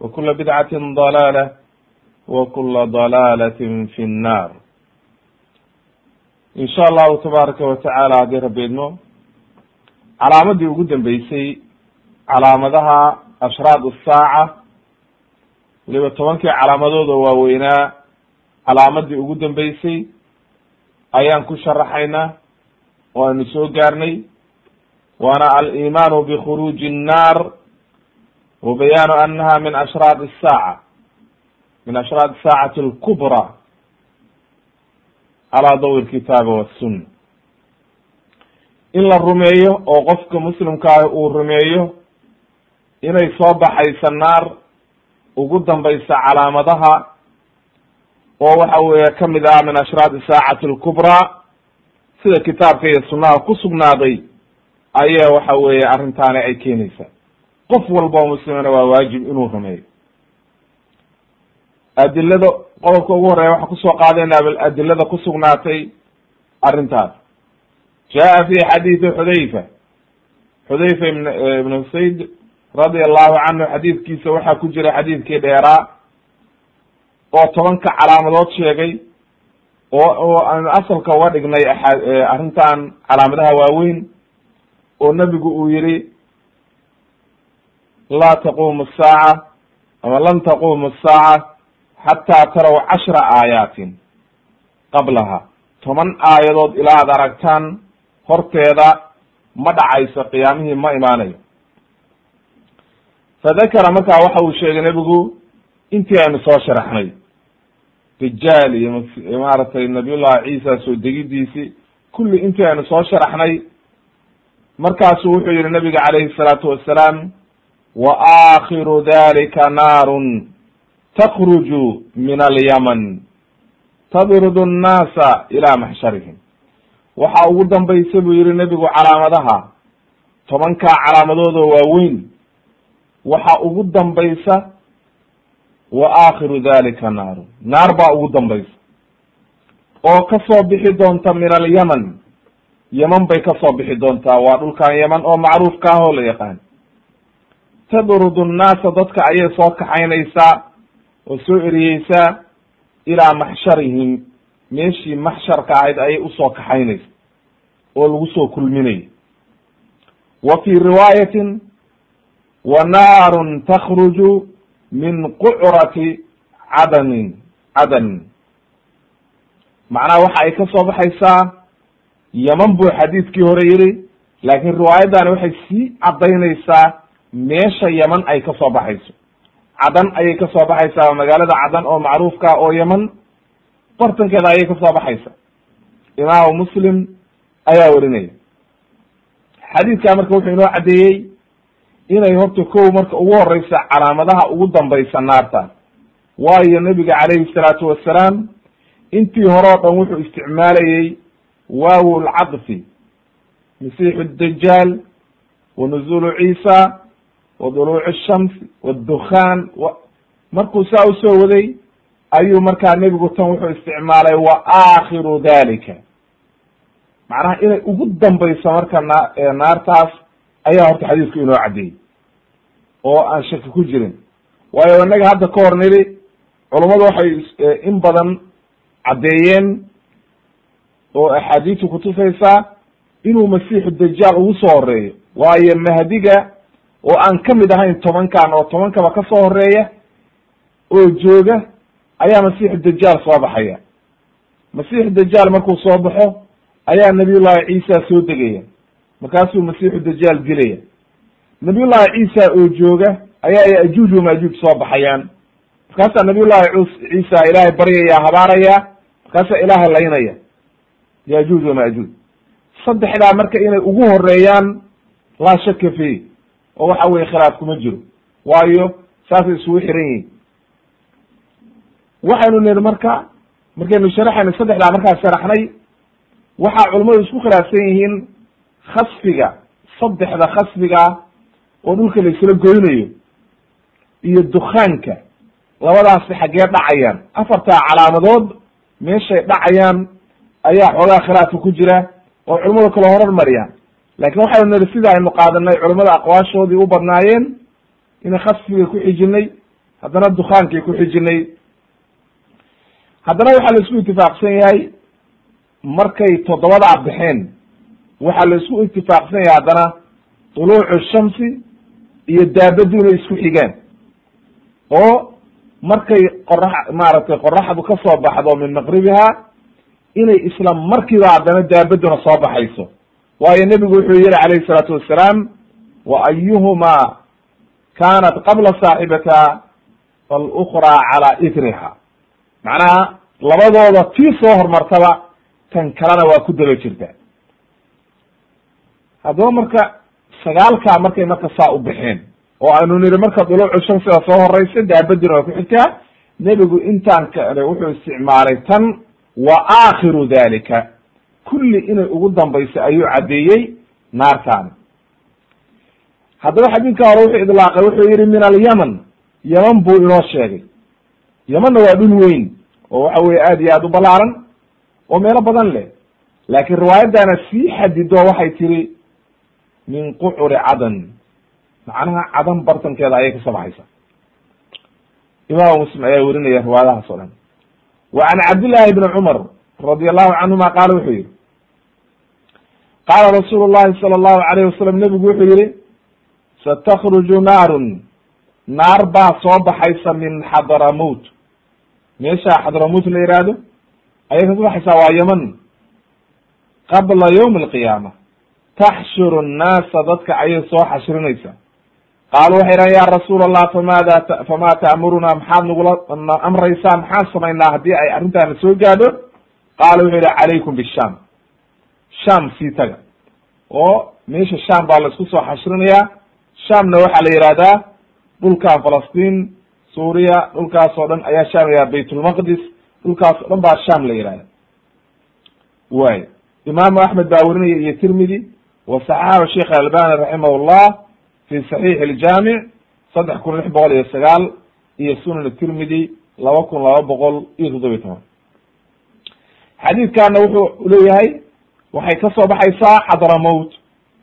wkula bidcatin dalaalah wkula dalaalatin fi nnaar in sha allahu tabaaraka watacaala haddii rabbi idmo calaamadii ugu dambeysay calaamadaha ashraad asaaca weliba tobankii calaamadooda waaweynaa calaamadii ugu dambeysay ayaan ku sharaxaynaa waanu soo gaarnay waana alimaanu bikhuruuji nnaar wa bayaanu anaha min ashraad الsaaca min ashraad saacati اlkubra calaa dawi lkitaabi wasunna in la rumeeyo oo qofka muslimkaahi uu rumeeyo inay soo baxaysa naar ugu dambaysa calaamadaha oo waxa weeye kamid ah min ashraadi saacati alkubraa sida kitaabka iyo sunnaha ku sugnaaday ayaa waxa weeye arrintaani ay keenaysaa qof walba oo muslimana waa waajib inuu rumeeyo. Adilada qodobka ugu horeya waxaa ku soo qaadayna adilada kusugnaatay arrintaas. Jaa fi xadiidi xudayfa. Xudayfa ibn ibn sayd radi allahu canhu xadiidkiisa waxaa ku jira xadiidkii dheeraa oo tobanka calaamadood sheegay oo aynu asalka uga dhignay aa arrintan calaamadaha waaweyn oo nebigu uu yihi laa taqumu saaca ama lan taqumu saaca xataa taraw cashra aayaatin qablaha. Toban aayadood ilaa ad aragtaan horteeda ma dhacayso qiyaamihii ma imaanayo. Fadakara markaa waxa uu sheegay nebigu intii aynu soo sharaxnay dajaal iyo maaragtay nabiyullahi ciisa soo degidiisi kulli intii aynu soo sharaxnay markaasu wuxuu yihi nabiga calayhi salaatu wassalaam wa aakhiru dalika naarun takruju min alyaman tadridu annaasa ilaa maxsharihim waxa ugu dambaysa buu yihi nebigu calaamadaha tobankaa calaamadooda waaweyn waxa ugu dambaysa wa aakhiru dalika naaru naar baa ugu dambaysa oo ka soo bixi doonta min alyaman yeman bay ka soo bixi doontaa waa dhulkan yeman oo macruufka ah oo la yaqaan tadrudu nnaasa dadka ayay soo kaxaynaysaa oo soo eriyeysaa ilaa maxsharihim. Meeshii maxsharka ahayd ayay u soo kaxaynaysa oo lagu soo kulminaya wa fi riwaayatin wa naarun takhruju min qucrati cadanin cadanin macnaha waxa ay ka soo baxaysaa yeman buu xadiidkii hore yihi laakiin riwaayadani waxay sii caddaynaysaa meesha yeman ay ka soo baxayso. Cadan ayay ka soo baxaysaa magaalada cadan oo macruufka oo yeman bartankeeda ayay ka soo baxaysa. Imaamu muslim ayaa werinaya xadiidkaa marka wuxuu inoo caddeeyey inay horta kow marka ugu horeysa calaamadaha ugu dambaysa naarta. Waayo nebiga calayhi salaatu wassalaam intii hore o dhan wuxuu isticmaalayey waawu lcadfi masiixu dajaal wa nuzuulu ciisa wa duluuc shamsi wadukhaan markuu saa u soo waday ayuu markaa nebigu tan wuxuu isticmaalay wa aakhiru dalika macnaha inay ugu dambayso marka na naartaas ayaa horta xadiisku inoo caddeeyey oo aan shaki ku jirin waayo inaga hadda ka hor nidhi culummadu waxay in badan caddeeyeen oo axaadiisu kutusaysaa inuu masiixu dajaal ugu soo horeeyo waayo mahdiga oo aan ka mid ahayn tobankan oo tobankaba ka soo horreeya oo jooga ayaa masiixu dajaal soo baxaya. Masiixu dajaal markuu soo baxo ayaa nabiyullahi ciisa soo degaya. Markaasuu masiixu dajaal dilaya nabiyullahi ciisa oo jooga ayaa yajuuj wamaajuuj soo baxayaan. Markaasaa nabiyullahi ciisa ilaahay baryaya habaaraya markaasaa ilaahay laynaya. Yajuuj wamaajuuj saddexdaa marka inay ugu horeeyaan laa shaka fi oo waxa weye khilaaf kuma jiro. Waayo saasay isugu xiran yihiin waxaynu niri marka markaynu sharaxayno saddexdaa markaa sharaxnay waxaa culummadu isku khilaafsan yihiin khasfiga saddexda khasfiga oo dhulka la isla goynayo iyo dukaanka labadaasi xaggee dhacayaan. Afartaa calaamadood meeshay dhacayaan ayaa xoogaa khilaafka ku jira oo culimmadu kala horar mariyaan laakiin waxaynu niri sida aynu qaadanay culimmada aqwaashoodii u badnaayeen inay khasfiga ku xijinay haddana dukaankay ku xijinay. Haddana waxaa la isku itifaaqsan yahay markay toddobadaa baxeen waxaa la isku itifaaqsan yahay haddana tuluucu shamsi iyo daabadu inay isku xigaan oo markay qorax maaragtay qoraxdu ka soo baxdo min maqribiha inay isla markiiba haddana daabaduna soo baxayso waayo nebigu wuxuu yihi calayhi salaatu wassalaam wa ayuhumaa kanat qabla saaxibata falukraa calaa itriha macnaha labadooda tii soo hormartaba tan kalena waa ku daba jirta. Haddaba marka sagaalkaa markay marka saa u baxeen oo aynu niri marka duluucu shamsiga soo horeysa daabadina waa ku xigtaa nebigu intaan kale wuxuu isticmaalay tan wa aakhiru dalika kulli inay ugu dambayso ayuu caddeeyey naartaani. Haddaba xadiidka hore wuxuu idlaaqay wuxuu yihi min alyaman. Yaman buu inoo sheegay. Yamanna waa dhul weyn oo waxa weye aad iyo aad u ballaaran oo meelo badan leh. Laakiin riwaayaddaana sii xadido waxay tiri min qucuri cadan. Macnaha cadan bartankeeda ayay ka soo baxaysa imaamu muslim ayaa werinaya riwaayadahaas o dhan. Wa can cabdillahi bni cumar radi allahu canhuma qaala wuxuu yihi qaala rasuulu llahi sala allahu alayh wasalam nebigu wuxuu yihi satakruju naarun naar baa soo baxaysa min xadramut. Meesha xadramut la yihahdo ayay ka soo baxaysaa waa yaman qabla ywmi alqiyaama taxshuru nnaasa dadka ayay soo xashrinaysaa qaalu waxay dhahan ya rasuul allah famada fama ta'muruna maxaad nagula amraysaa maxaan samaynaa haddii ay arrintaana soo gaadho qaala wuxuu yihi calaykum bisham. Sham sii taga. Oo meesha sham baa la isku soo xashrinayaa shamna waxaa la yihahdaa dhulkan falastiin suuriya dhulkaas oo dhan ayaa sham la yihahda baytulmaqdis dhulkaas o dhan baa sham la yihahda way imaamu axmed baa werinaya iyo tirmidi wa saxaxahu sheikh albani raximah llah fi saxiix iljaamic saddex kun lix boqol iyo sagaal iyo sunan tirmidi laba kun laba boqol iyo toddobiy toban xadiidkana wuxuu leeyahay waxay ka soo baxaysaa xadramowt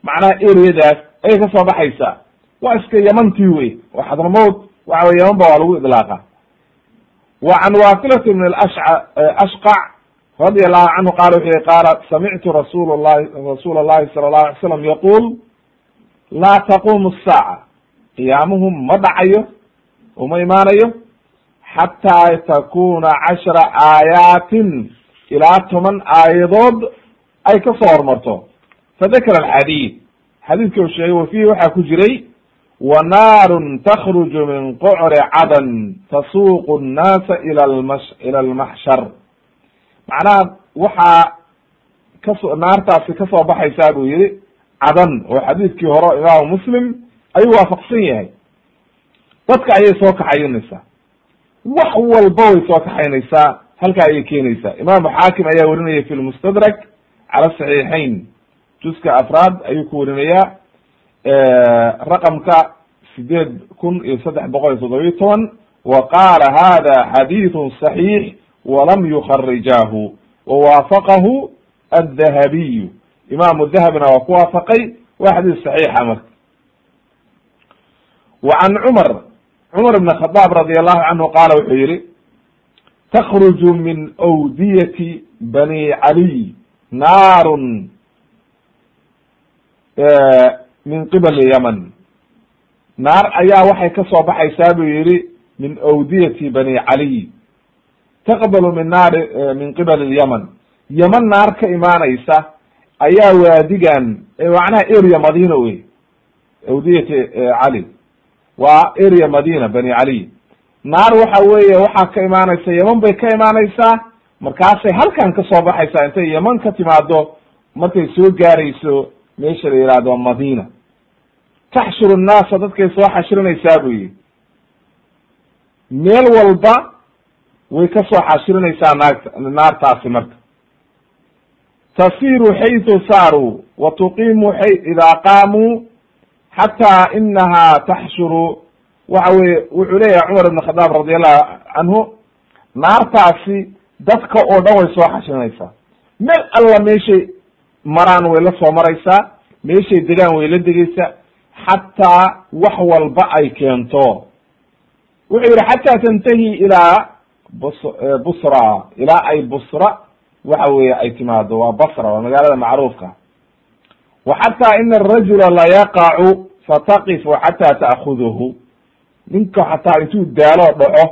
macnaha ereyadaas ayay ka soo baxaysaa. Waa iska yamantii wey oo xadramowt waxa wey yaman ba waa lagu idlaaqa. Wa can wafilat ibn ashqac radi allahu canhu qala wuxu yihi qaala samictu rasul llahi rasuul allahi sala allahu alay slam yaqul laa taqumu asaaca qiyaamuhu ma dhacayo uma imaanayo xataa takuna cashra aayaatin ilaa toban aayadood ay ka soo hormarto. Fadakara alxadiid xadiidka uu sheegay wa fiihi waxaa ku jiray wa naarun takruju min qucri cadan tasuuqu nnaasa ila lmash ila almaxshar macnaha waxaa kaso naartaasi ka soo baxaysaa buu yihi cadan oo xadiidkii hore imaamu muslim ayuu waafaqsan yahay. Dadka ayay soo kaxaynaysaa. Wax walba way soo kaxaynaysaa halkaa ayay keenaysaa. Imaamu xaakim ayaa werinaya fi lmustadrak cala saxiixayn. Juska afraad ayuu ku werinayaa raqamka sideed kun iyo saddex boqol iyo toddobiyo toban wa qaala hada xadiidu صaxiix walam yukharijaahu wawaafaqahu addahabiyu. Imaamu dahabina waa ku waafaqay waa xadiis saxiixa marka. Wa can cumar cumar ibn khadaab radi allahu canhu qaala takruju min awdiyati bani caliy naarun min qibali yaman naar ayaa waxay ka soo baxaysaa buu yihi min awdiyati bani caliy taqbalu min naari min qibali lyaman yaman naar ka imaanaysa ayaa waadigan macnaha area madina wey awdiyati cali waa area madina bani caliy naar waxa weeye waxaa ka imaanaysa yaman bay ka imaanaysaa markaasay halkan ka soo baxaysaa intay yaman ka timaado markay soo gaarayso meesha la yihahdo madina. Taxshuru nnaasa dadkay soo xashirinaysaa buu yihi meel walba way ka soo xashirinaysaa naagta naartaasi marka. Tasiru xaytu saaruu wa tuqiimu ay idaa qaamuu xataa inaha taxshuru waxa weye wuxuu leeyahay cumar ibn khadaab radi allahu canhu naartaasi dadka oo dhan way soo xashirinaysaa meel alla meeshay maraan way la soo maraysaa meeshay degaan way la degeysaa xataa wax walba ay keento. Wuxuu yihi xataa tantahi ilaa bus busra ilaa ay busra waxa weye ay timaado waa basra waa magaalada macruufka. Wa xataa ina arajula layaqacu fataqifu xataa ta'kuduhu ninka xataa intuu daaloo dhaco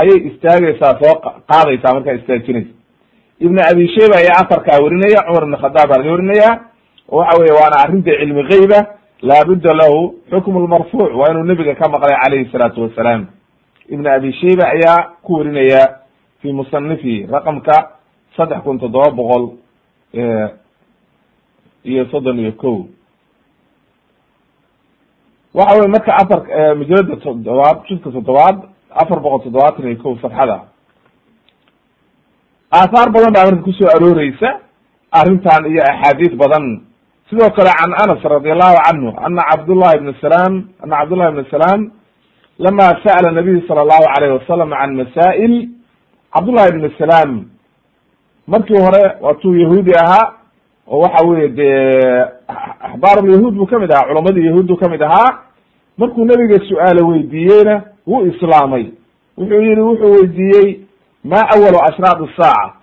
ayay istaagaysaa soo qaadaysaa markaa istaajinaysa ibn abi shayba ayaa afarkaa werinaya cumar ibn khadaab baa laga werinaya waxa weye waana arrinta cilmi geyba laabudda lahu xukmu lmarfuuc waa inuu nebiga ka maqlay calayhi salaatu wasalaam. Ibn abi shayba ayaa ku werinaya fi musanifihi raqamka saddex kun toddoba boqol iyo soddon iyo ko waxa weye marka afar majalada toddobaad juska toddobaad afar boqol toddobaatan iyo ko safxada aahaar badan baa marka ku soo arooreysa arrintan iyo axaadiis badan. Sidoo kale can anas radi allahu canhu ana cabdullahi ibn salam ana cabdullahi ibn salam lama sa'ala nabiy sala allahu alayhi wasalam can masaa'il. Cabdullahi ibn salam markii hore waatuu yahuudi ahaa oo waxa weye dee axbaarulyahuud buu ka mid ahaa culamadii yahuud buu ka mid ahaa. Markuu nebiga su'aalo weydiiyeyna wuu islaamay. Wuxuu yihi wuxuu weydiiyey ma awalu ashraad saaca?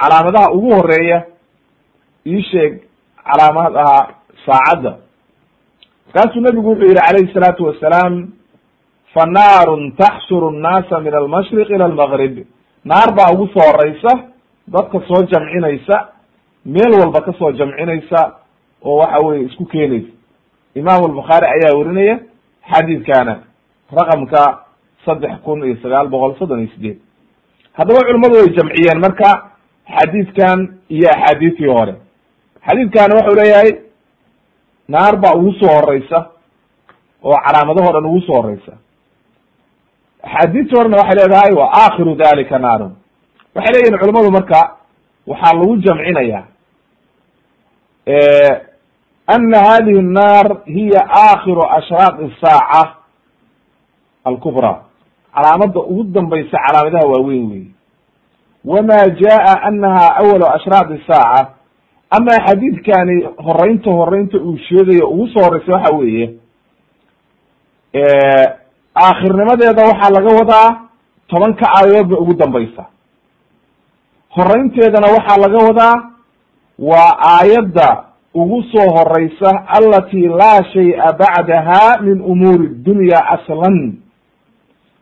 Calaamadaha ugu horreeya ii sheeg calaamadaha saacadda. Markaasuu nebigu wuxuu yihi calayhi salaatu wasalaam fa naarun taxshuru nnaasa min almashriq ila almaqrib naar baa ugu soo horeysa dadka soo jamcinaysa meel walba ka soo jamcinaysa oo waxa weye isku keenaysa imam albukhaari ayaa werinaya xadiidkana raqamka saddex kun iyo sagaal boqol soddon iyo sideed haddaba culimmadu way jamciyeen marka xadiidkan iyo axaadiistii hore. Xadiidkani wuxuu leeyahay naar baa ugu soo horeysa oo calaamadaho dhan ugu soo horeysa axaadiistii horena waxay leedahay wa aakhiru dalika naarun. Waxay leeyihiin culimmadu marka waxaa lagu jamcinaya ana hadihi الnar hiya akhiru ashraaq الsaaca alkubra calaamada ugu dambaysa calaamadaha waaweyn wey wama jaa anaha awalu ashraaq الsaaca ama xadiidkani horeynta horeynta uu sheegayo ugu soo horeysa waxa weeye aakhirnimadeeda waxaa laga wadaa tobanka aayadood ba ugu dambaysa horeynteedana waxaa laga wadaa waa aayadda ugu soo horeysa alati laa shay'a bacdaha min umuuri dunya aslan.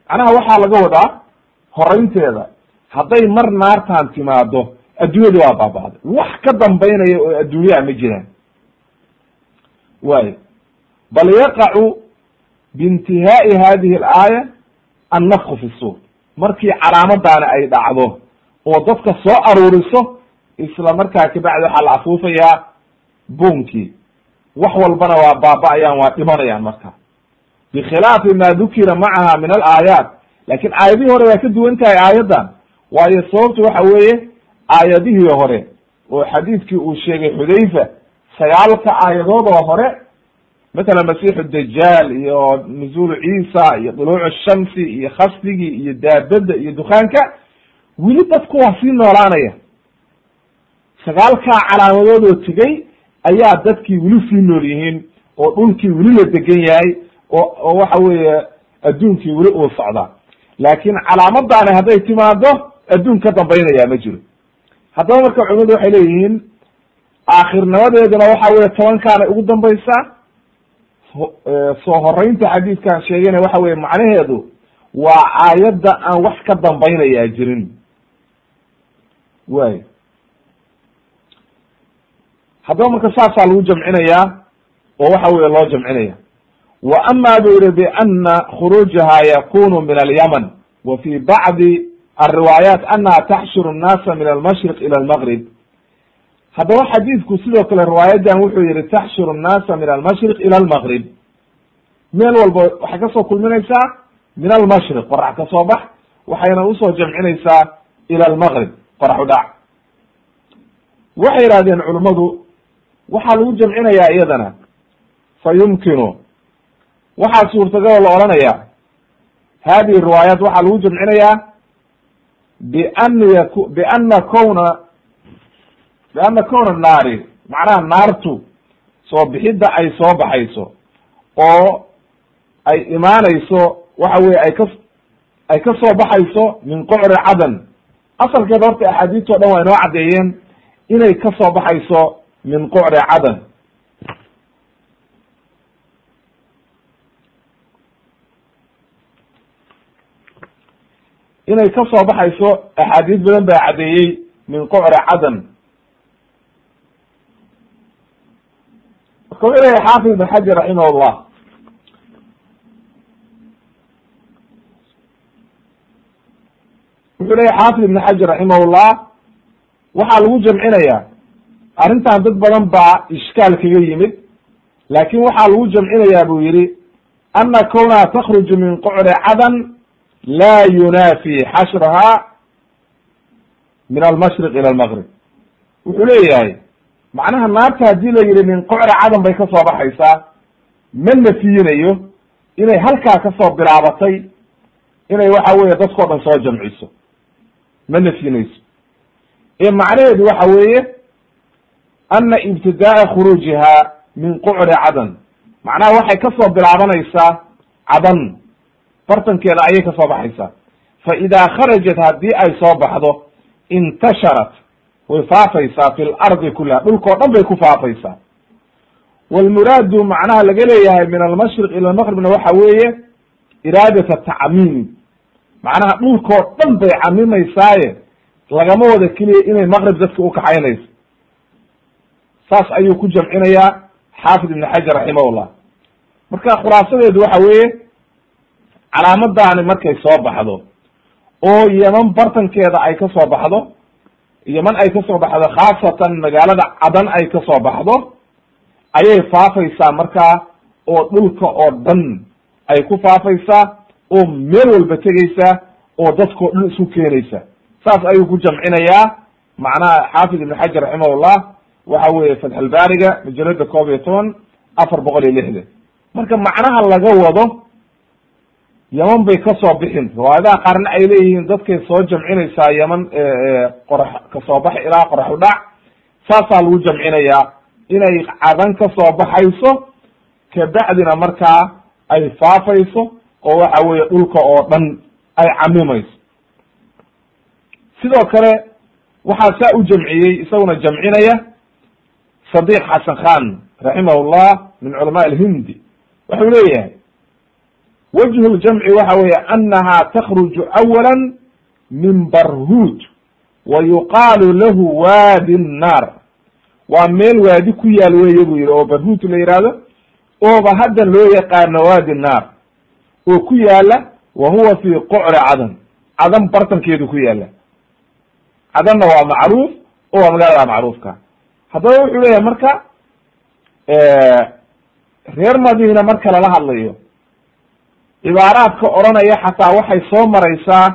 Macnaha waxaa laga wadaa horeynteeda hadday mar naartaan timaado adduunyada waa baaba'day. Wax ka dambaynaya oo adduunyaha ma jiraan. Wayo bal yaqacu biintihaa'i hadihi alaaya annafku fi suur markii calaamadaani ay dhacdo oo dadka soo aruuriso isla markaa kabacdi waxaa la afuufayaa buunkii wax walbana waa baaba-ayaan waa dhimanayaan marka. Bikhilaafi ma dukira macaha min alaayaat laakiin aayadihii hore waa ka duwan tahay aayaddan. Waayo sababtu waxa weeye aayadihii hore oo xadiidkii uu sheegay xudayfa sagaalka aayadood oo hore mathalan masiixu dajaal iyo nuzuulu ciisa iyo duluucu shamsi iyo khasdigii iyo daabadda iyo dukaanka weli dadku waa sii noolaanaya sagaalkaa calaamadood oo tegey ayaa dadkii weli sii nool yihiin oo dhulkii weli la degan yahay oo oo waxa weeye adduunkii weli uu socdaa laakin calaamadaani hadday timaado adduun ka dambaynaya ma jiro. Haddaba marka culimadu waxay leeyihiin aakhirnimadeeduna waxa weye tobankaanay ugu dambaysaa soo horeynta xadiidkan sheegayna waxa weye macnaheedu waa aayadda aan wax ka dambaynayaa jirin. Way haddaba marka saasaa lagu jamcinayaa oo waxa weye loo jamcinaya. Wa ama bu yihi biana khuruujaha yakunu min alyaman. Wa fi bacdi alriwaayaat anaha taxshuru nnaasa min almashriq ila almaqrib haddaba xadiidku sidoo kale riwaayadan wuxuu yihi taxshuru nnaasa min almashriq ila almaqrib meel walba waxay ka soo kulminaysaa min almashriq qorax ka soo bax waxayna u soo jamcinaysaa ila almaqrib qorax u dhac. Waxay yidhahdeen culummadu waxaa lagu jamcinayaa iyadana. Fa yumkinu. Waxaa suurtagaloo la odhanaya hadihi riwaayaat waxaa lagu jamcinayaa bian yaku biana kowna biana kowna naari. Macnaha naartu soo bixidda ay soo baxayso oo ay imaanayso waxa weye ay ka ay ka soo baxayso min qocri cadan. Asalkeeda horta axaadiista o dhan waa inoo caddeeyeen inay ka soo baxayso min qocri cadan. Inay ka soo baxayso axaadiis badan baa caddeeyey min qocri cadan. Marka wuxuu leeyahay xaafid ibn xajar raximah llah wuxuu leyahy xaafid ibn xajar raximahullah. Waxaa lagu jamcinayaa arrintan dad badan baa ishkaal kaga yimid laakin waxaa lagu jamcinayaa buu yihi ana kownaha takruju min qocri cadan laa yunaafi xashraha min almashriq ila almaqrib wuxuu leeyahay macnaha naarta haddii la yihi min qocri cadan bay ka soo baxaysaa ma nafiyinayo inay halkaa ka soo bilaabatay inay waxa weye dadkao dhan soo jamciso ma nafyinayso ee macnaheedu waxa weeye ana ibtidaaa khuruujiha min qocri cadan. Macnaha waxay ka soo bilaabanaysaa cadan. Bartankeeda ayay ka soo baxaysaa. Fa idaa kharajat haddii ay soo baxdo intasharat way faafaysaa fi lardi kullaha. Dhulkao dhan bay ku faafaysaa. Walmuraadu macnaha laga leeyahay min almashriq ila almaqribna waxa weeye iraadat atacmiim macnaha dhulkoo dhan bay camimaysaaye lagama wada keliya inay maqrib dadka ukaxaynayso saas ayuu ku jamcinayaa xaafid ibn xajar raximahullah. Marka khulaasadeedu waxa weeye calaamadaani markay soo baxdo oo yeman bartankeeda ay ka soo baxdo yeman ay ka soo baxdo khaasatan magaalada cadan ay ka soo baxdo ayay faafaysaa markaa oo dhulka oo dhan ay ku faafaysaa oo meel walba tegeysa oo dadkao dhan isu keenaysa saas ayuu ku jamcinayaa macnaha xaafid ibn xajar raximahullah waxa weeye fatxulbaariga majalada koob iyo toban afar boqol iyo lixdan marka macnaha laga wado yeman bay ka soo bixin. Riwaayadaha qaarna ay leeyihiin dadkay soo jamcinaysaa yeman qorax ka soo bax ilaa qorax u dhac. Saasaa lagu jamcinayaa inay cadan ka soo baxayso kabacdina markaa ay faafayso oo waxa weeye dhulka oo dhan ay camimayso. Sidoo kale waxaa saa u jamciyey isaguna jamcinaya sadiq xasan khan raximahullah min culamaa alhindi. Wuxuu leeyahay wajhu ljamci waxa weeye anaha takruju awala min barhuud wa yuqaalu lahu waadi nnaar waa meel waadi ku yaal weeye buu yihi oo barhuud la yihahdo ooba haddan loo yaqaano waadi naar oo ku yaalla wa huwa fi qocri cadan cadan bartankeedu ku yaalla cadanna waa macruuf oo waa magaalada macruufka haddaba wuxuu leeyahay marka reer madiina marka lala hadlayo cibaaraadka odhanaya xataa waxay soo maraysaa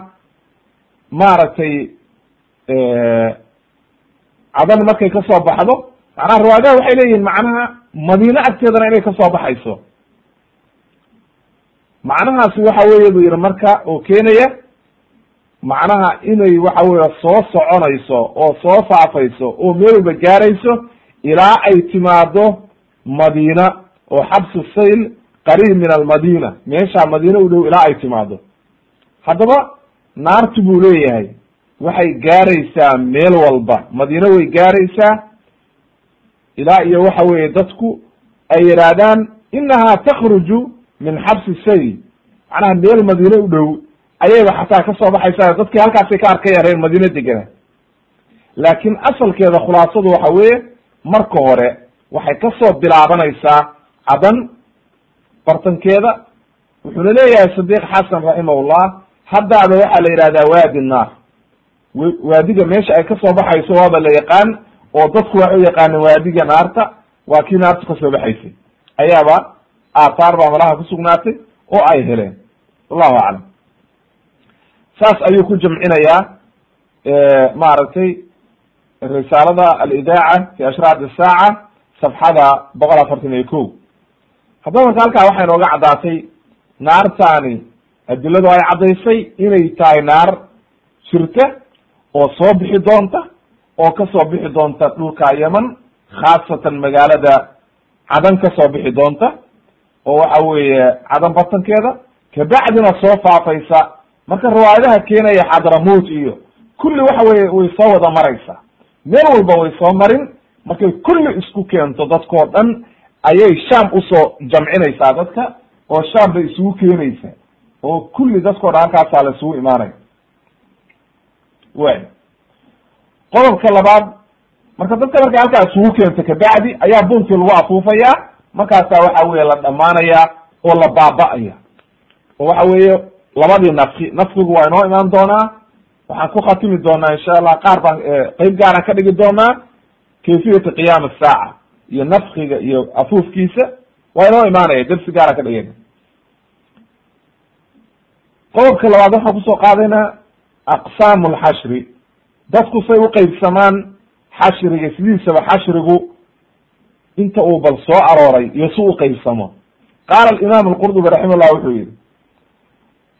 maaragtay cadan markay ka soo baxdo macnaha riwaayadaha waxay leeyihiin macnaha madiine agteedana inay ka soo baxayso. Macnahaasi waxa weeye buu yihi marka oo keenaya macnaha inay waxa weye soo soconayso oo soo faafayso oo meel walba gaarayso ilaa ay timaado madiina oo xabsu sayl qariib min almadina meesha madiina u dhow ilaa ay timaado haddaba naartu buu leeyahay waxay gaaraysaa meel walba. Madiine way gaaraysaa ilaa iyo waxa weeye dadku ay yidhaahdaan inaha takruju min xabsi sayl. Macnaha meel madiine u dhow ayayba xataa ka soo baxaysaa dadkii halkaasay ka arkayaan reer madiine degana laakiin asalkeeda khulaasadu waxa weeye marka hore waxay ka soo bilaabanaysaa cadan bartankeeda. Wuxuuna leeyahay sadiq xasan raximahullah haddaaba waxaa la yidhahdaa waadi naar waadiga meesha ay ka soo baxayso waaba la yaqaan oo dadku waxay u yaqaaneen waadiga naarta waa kii naartu ka soo baxaysay. Ayaaba aathaar baa malaha kusugnaatay oo ay heleen. Wallahu aclam saas ayuu ku jamcinayaa maaragtay risaalada alidaaca fi ashraat isaaca safxada boqol afartan iyo ko haddaba marka halkaa waxay nooga caddaatay naartaani adiladu ay caddaysay inay tahay naar jirta oo soo bixi doonta oo ka soo bixi doonta dhulka yeman khaasatan magaalada cadan ka soo bixi doonta oo waxa weeye cadan batankeeda kabacdina soo faafaysa marka riwaayadaha keenaya xadramut iyo kulli waxa weye way soo wada maraysaa. Meel walba way soo marin markay kulli isku keento dadkoo dhan ayay sham u soo jamcinaysaa dadka oo sham bay isugu keenaysaa oo kulli dadkoo dhan halkaasaa la isugu imaanaya. Way qodobka labaad marka dadka markay halkaa isugu keento kabacdi ayaa bunkii lagu afuufayaa markaasaa waxa weye la dhamaanaya oo la baaba'aya oo waxa weeye labadii nafki nafkigu waa inoo imaan doonaa. Waxaan ku khatimi doonaa insha allah qaar baan qeyb gaaraan ka dhigi doonaa kayfiyati qiyaam asaaca iyo nafkiga iyo afuufkiisa waa inoo imaanaya dersi gaaraan ka dhigayna. Qodobka labaad waxaan ku soo qaadaynaa aqsaamu lxashri dadku say uqeybsamaan xashriga sidiisaba xashrigu inta uu bal soo arooray iyo si uqeybsamo qaala alimaam alqurdubi raxima llah wuxuu yihi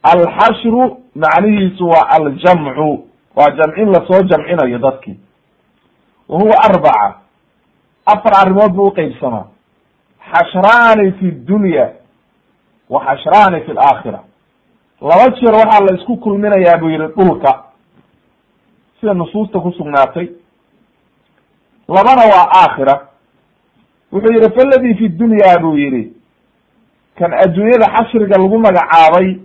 alxashru macnihiisu waa aljamcu waa jamcin la soo jamcinayo dadkii wa huwa arbaca. Afar arrimood buu uqeybsamaa xashraani fi dunya wa xashraani fi laakhira laba jeer waxaa la isku kulminayaa buu yihi dhulka sida nusuusta kusugnaatay labana waa aakhira. Wuxuu yihi faladi fi dunya buu yihi kan adduunyada xashriga lagu magacaabay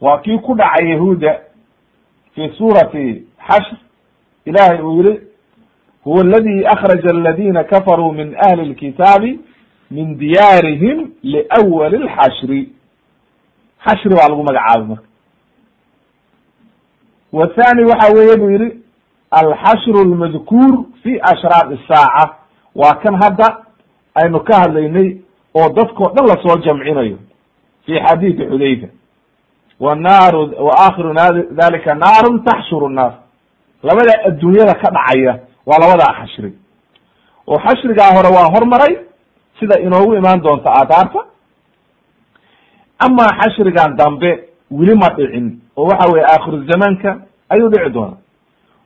waa kii ku dhacay yahuuda fi suurati xashr. Ilahay uu yihi huwa aladi akraja aladina kafaruu min ahli lkitaabi min diyaarihim liwali lxashri xashri baa lagu magacaabay marka. Wathani waxa weeye buu yihi alxashru lmadkuur fi ashraaq isaaca waa kan hadda aynu ka hadlaynay oo dadkao dhan la soo jamcinayo fi xadiidi xudayfa wanaaru wa aakhiru dalika naarun taxshuru nnaas labada adduunyada ka dhacaya waa labadaa xashri. Oo xashrigaa hore waa hormaray sida inoogu imaan doonta aadaarta. Amaa xashrigan dambe weli ma dhicin oo waxa weye aakhiru zamaanka ayuu dhici doona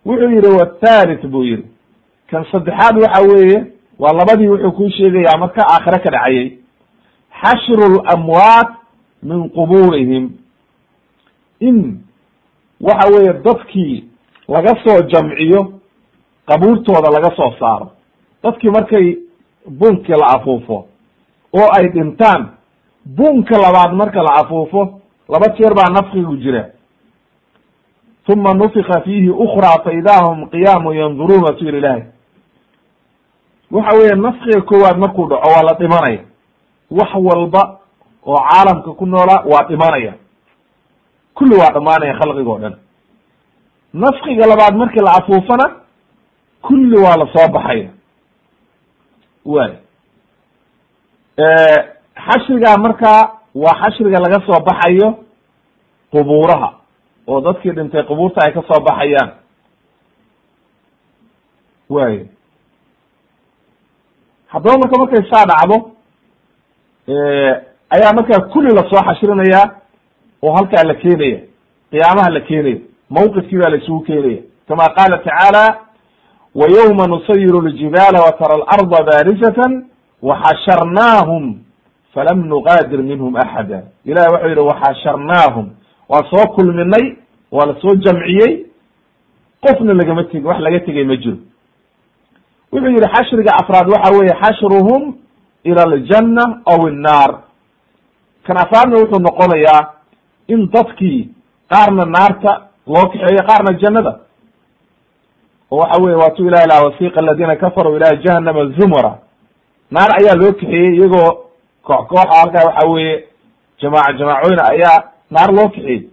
wuxuu yihi wathalith buu yihi kan saddexaad waxa weeye waa labadii wuxuu kuu sheegayaa marka aakhire ka dhacayay. Xashru lamwaat min qubuurihim in waxa weeye dadkii laga soo jamciyo qabuurtooda laga soo saaro. Dadkii markay bunkii la afuufo oo ay dhintaan bunka labaad marka la afuufo laba jeer baa nafkigu jira. Uma nufika fiihi ukraa fa hum qiyaamu yanduruuna su yiri ilahay waxa weeye nafkiga koowaad markuu dhaco waa la dhimanaya. Wax walba oo caalamka ku noolaa waa dhimanaya kulli waa dhamaanaya khalqiga o dhan. Nafkiga labaad markii la afuufana kulli waa la soo baxaya. Way xashrigaa markaa waa xashriga laga soo baxayo qubuuraha oo dadkii dhintay qubuurta ay ka soo baxayaan. Way haddaba marka markay saa dhacdo ayaa markaa kulli la soo xashrinayaa oo halkaa la keenaya qiyaamaha la keenaya mawqifkii baa la isugu keenaya. Kama qaala tacaala wa yawma nusayiru ljibaala wa tara alarda baarisatan waxasharnaahum falam nugaadir minhum axada. Ilahi waxau yihi waxasharnaahum waa soo kulminay waa la soo jamciyey. Qofna lagama tegin wax laga tegay ma jiro. Wuxuu yihi xashriga afraad waxa weeye xashruhum ila aljanna aw innaar. Kan afraadna wuxuu noqonayaa in dadkii qaarna naarta loo kaxeeyo qaarna jannada. Oo waxa weye waatuu ilahi laha wasiqa aladina kafaruu ila jahanama zumara. Naar ayaa loo kaxeeyey iyagoo koox kooxa halkaa waxa weeye jamaaca jamaacoyna ayaa naar loo kaxeeyey.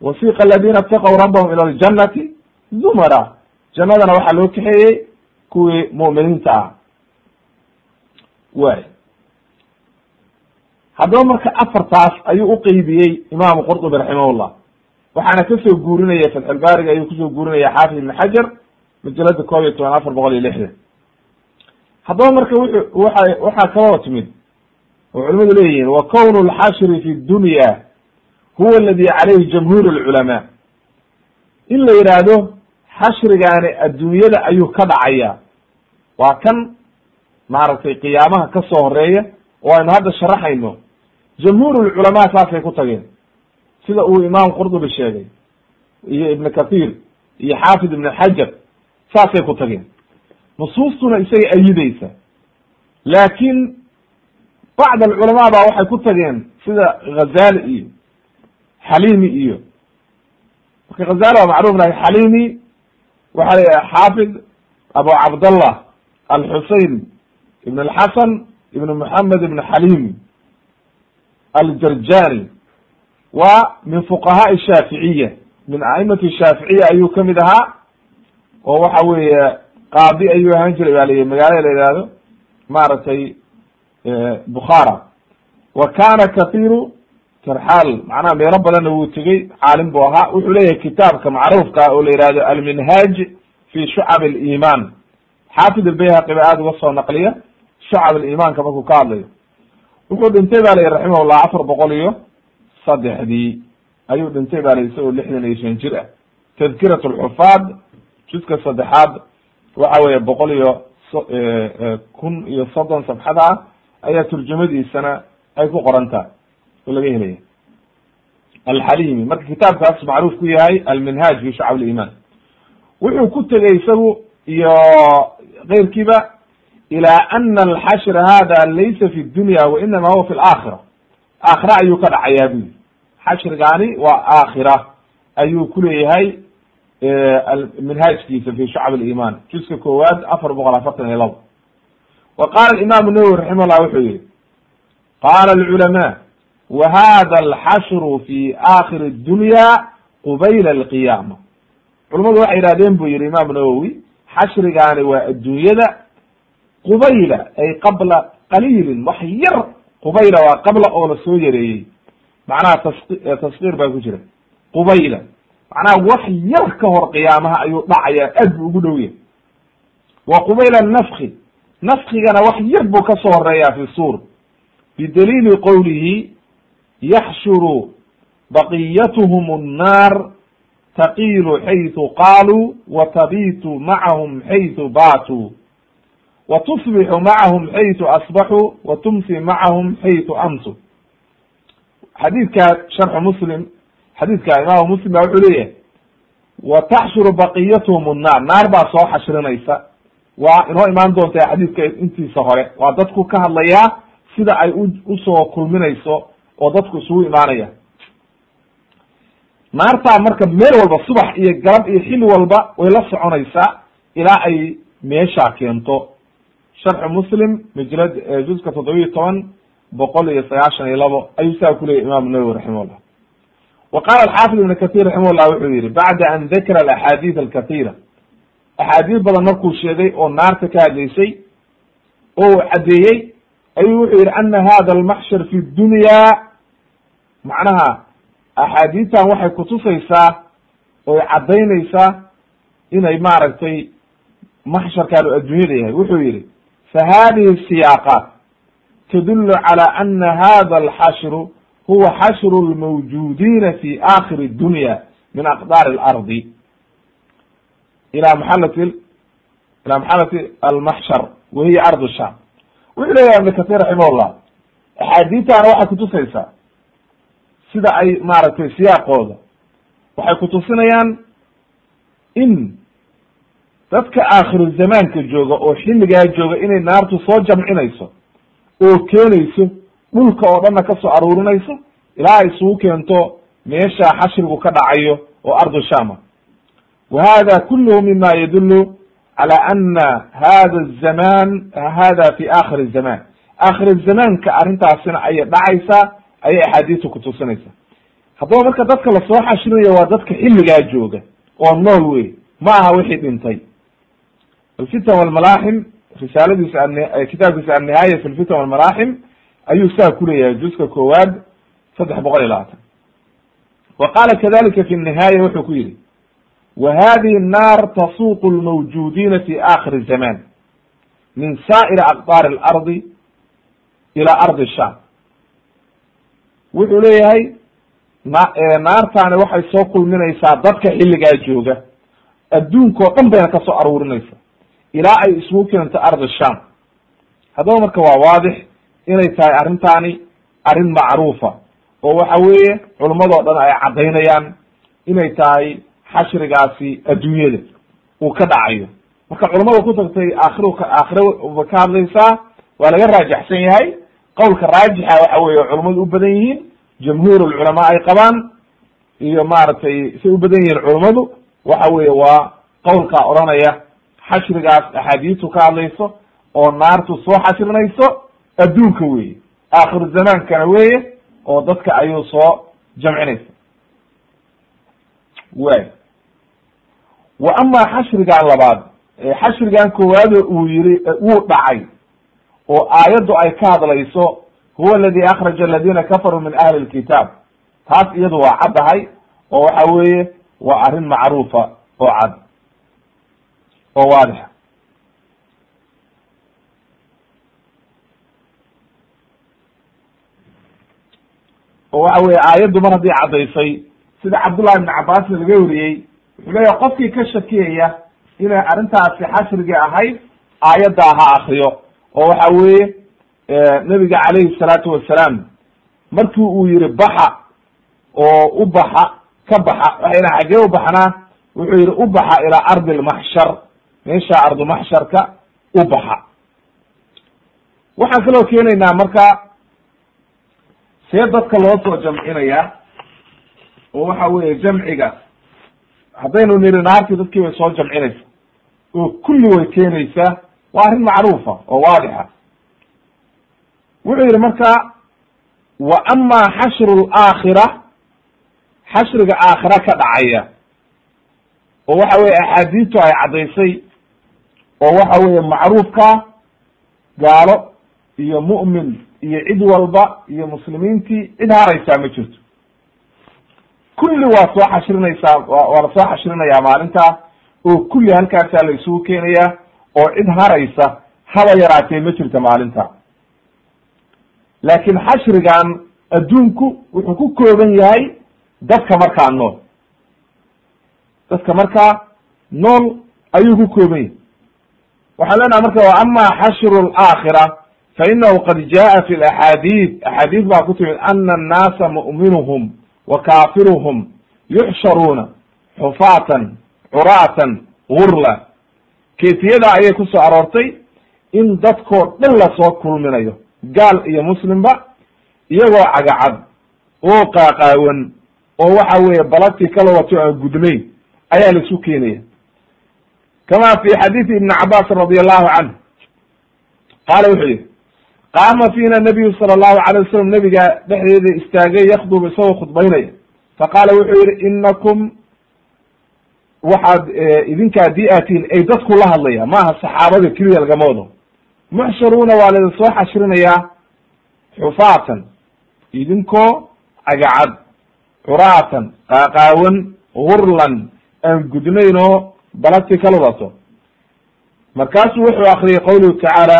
Wasiqa aladina itaqaw rabbahum ila aljannati zumara. Jannadana waxaa loo kaxeeyey kuwii mu'miniinta ah. Way haddaba marka afartaas ayuu uqeybiyey imaamu qurtubi raximahullah. Waxaana ka soo guurinaya fatxulbaariga ayuu ku soo guurinaya xaafid ibn xajar majalada koob iyo toban afar boqol iyo lixdan haddaba marka wuxu waxa waxaa kaloo timid. Oo culimadu leeyihiin wa kownu lxashri fi dunya huwa aladi calayhi jamhuur lculamaa in la yidhaahdo xashrigaani adduunyada ayuu ka dhacaya waa kan maaragtay qiyaamaha ka soo horreeya oo aynu hadda sharaxayno jamhuur lculamaa saasay ku tageen. Sida uu imaam qurdubi sheegay iyo ibn kathir iyo xaafid ibn xajar saasay ku tageen. Nusuustuna isagay ayideysa laakin bacd alculamaa ba waxay ku tageen sida ghazali iyo xalimi iyo marka ghazali waa macruf lahay xalimi waxa la xaafid abu cabdallah alxusein ibn alxasan ibn moxamed ibn xalimi aljarjani wa min fuqahaai shaaficiya min aimati shaaficiya ayuu ka mid ahaa oo waxa weeye qaadi ayuu ahaan jiray ba layihi magaalada la yihahdo maaragtay bukhara wa kana kathiru tarxaal macnaha meelo badanna wuu tegey caalim buu ahaa. Wuxuu leeyahay kitaabka macruufka oo la yihahdo alminhaaj fi shucab aliman xaafid albayhaqi ba aada uga soo naqliya shucab alimaanka markuu ka hadlayo wuxuu dhintay ba layihi raximahullah afar boqol iyo saddexdii. Ayuu dhintay ba layihi isagoo lixdan iyo shan jir ah. Tadkirat alxufaad juska saddexaad waxa weeye boqol iyo kun iyo soddon sabxada ah ayaa turjumadiisana ay ku qoran oo laga helaya. Alxalimi marka kitaabkaas macruuf ku yahay alminhaaj fi shacab liman wuxuu ku tegey isagu iyo keyrkiiba ila ana alxashra hada laysa fi dunya wa inama huwa fi laakhira aakhira ayuu ka dhacayaa buyiri xashrigaani waa aakhira ayuu kuleeyahay minhaajkiisa fi shacab aliman juska koowaad afar boqol afartan iyo labo wa qala imam nawowi raximah llah wuxuu yihi qala alculama wa hada alxashru fi aakhiri dunya qubayla alqiyama culamadu waxay yihahdeen buu yihi imam nawowi xashrigaani waa adduunyada qubayla ay qabla qaliilin wax yar qubayla waa qabla oo la soo yareeyey. Macnaha tas taskiir baa ku jira. Qubayla macnaha wax yar ka hor qiyaamaha ayuu dhacaya aad buu ugu dhow yahay. Wa qubayla nafki nafkigana wax yar buu ka soo horreeya fi suur. Bidaliili qowlihi yaxshuru baqiyatuhum annaar taqiilu xaytu qaaluu wa tabitu macahum xaytu baatuu wa tusbixu macahum xaytu asbaxuu wa tumsi macahum xaytu amsu xadiidka sharxu muslim xadiidka imaamu muslim ba wuxuu leeyahay wa taxshuru baqiyatuhum annaar naar baa soo xashrinaysa waa inoo imaan doonta xadiidka intiisa hore waa dadku ka hadlayaa sida ay u u soo kulminayso oo dadku isugu imaanaya naartaa marka meel walba subax iyo galab iyo xilli walba way la soconaysaa ilaa ay meeshaa keento sharxu muslim majlad juska toddoba iyo toban boqol iyo sagaashan iyo labo ayuu saa kuleyahy imam nawowi raximahullah wa qala alxaafid ibn kathir raximahullah wuxuu yihi bacda an dakara alaxaadiid alkatira axaadiis badan markuu sheegay oo naarta ka hadlaysay oo caddeeyey ayuu wuxuu yihi ana hada almaxshar fi dunya macnaha axaadiistan waxay kutusaysaa oy caddaynaysaa inay maaragtay maxsharkaan u adduunyada yahay wuxuu yihi fahadihi siyaaqaat tadullu calى ana hada alxashru huwa xashru lmawjudiina fi aakhiri dunya min aqdaar اlardi ila maxalati ila maxalati almaxshar wa hiya ardu shaam wuxuu leeyahay ibn katir raximahullah axaadiitaana waxay kutusaysaa sida ay maaragtay siyaaqooda waxay kutusinayaan in dadka aakhiru zamaanka jooga oo xilligaa jooga inay naartu soo jamcinayso oo keenayso dhulka oo dhanna ka soo aruurinayso ilaa ay isugu keento meesha xashrigu ka dhacayo oo ardu shama wa hada kulluhu mima yadulu cala ana hada zaman hada fi akhiri zaman aakhir zamaanka arrintaasina ayay dhacaysaa ayay axaadiistu kutusinaysaa haddaba marka dadka la soo xashrinayo waa dadka xilligaa jooga. Oo nool wey ma aha wixii dhintay alfitan walmalaaxim risaaladiisa a kitaabkiisa annihaaya fi lfitan walmalaaxim ayuu saa kuleeyahay juska koowaad saddex boqol iyo labaatan wa qaala kadalika fi nihaaya wuxuu ku yidhi wa hadihi nnaar tasuuqu lmawjuudiina fi aakhiri zamaan min saa'iri aqdaari alardi ilaa ardi shaam wuxuu leeyahay na naartaani waxay soo kulminaysaa dadka xilligaa jooga adduunka oo dhan bayna ka soo ilaa ay isugu keento ardi sham haddaba marka waa waadix inay tahay arrintaani arrin macruufa oo waxa weeye culummadoo dhan ay caddaynayaan inay tahay xashrigaasi adduunyada uu ka dhacayo. Marka culamada ku tagtay aakhir aakhira ba ka hadlaysaa waa laga raajaxsan yahay. Qowlka raajixa waxa weye culummadu u badan yihiin jamhuur ulculamaa ay qabaan iyo maaragtay say u badan yihiin culummadu waxa weye waa qowlkaa odhanaya xashrigaas axaadiistu ka hadlayso oo naartu soo xashrinayso adduunka weye aakhiru zamaankana weye oo dadka ayuu soo jamcinaysa. Way wa amaa xashrigan labaad xashrigan koowaado uu yiri wuu dhacay oo aayaddu ay ka hadlayso huwa aladi akraja aladina kafaruu min ahli lkitaab taas iyadu waa caddahay oo waxa weeye waa arrin macruufa oo cad oo waadixa oo waxa weye aayaddu mar haddii caddaysay sida cabdullahi ibn cabbaas laga wariyey wuxuu leeyahay qofkii ka shakiyaya inay arrintaasi xashrigii ahayd aayaddaa ha akriyo oo waxa weeye nabiga calayhi salaatu wasalaam markii uu yihi baxa oo u baxa ka baxa waxay dhaha xaggee u baxnaa wuxuu yihi u baxa ilaa ardi lmaxshar meesha ardu maxsharka u baxa. Waxaan kaloo keenaynaa marka see dadka loo soo jamcinaya oo waxa weeye jamciga haddaynu niri naartii dadkii bay soo jamcinaysa. Oo kulli way keenaysaa waa arrin macruufa oo waadixa. Wuxuu yihi marka wa ama xashru laakhira xashriga aakhira ka dhacaya. Oo waxa weye axaadiistu ay caddaysay oo waxa weeye macruufka gaalo iyo mu'min iyo cid walba iyo muslimiintii cid haraysaa ma jirto. Kulli waa soo xashrinaysaa waa la soo xashrinayaa maalintaa oo kulli halkaasaa la isugu keenayaa oo cid haraysa haba yaraatee ma jirta maalinta. Laakiin xashrigan adduunku wuxuu ku kooban yahay dadka markaa nool. Dadka markaa nool ayuu ku kooban yahay waxaan leenaha marka ama xashru laakhira fa inahu qad jaa fi laxaadiid axaadiis baa ku timid ana annaasa mu'minuhum wa kaafiruhum yuxsharuuna xufaatan curaatan gurla. Kayfiyada ayay ku soo aroortay in dadkoo dhan la soo kulminayo gaal iyo muslimba iyagoo cagacad oo qaaqaawan oo waxa weeye balagtii kala wato aan gudnayn ayaa la isu keenaya kama fi xadiisi ibni cabas radi allahu canhu qaala wuxuu yihi qaama fiina nabiyu sala allahu alay wasalam nabiga dhexdeeda istaagay yakdub isagoo khudbaynaya faqaala wuxuu yihi inakum waxaad idinkaa di atiin ay dadku la hadlaya maaha saxaabada keliya lagama wado muxsharuuna waa laidin soo xashrinayaa xufaatan idinkoo cagacad curaatan qaaqaawan gurlan aan gudnayn oo balagti kala wadato. Markaasuu wuxuu akriyay qawluhu tacaala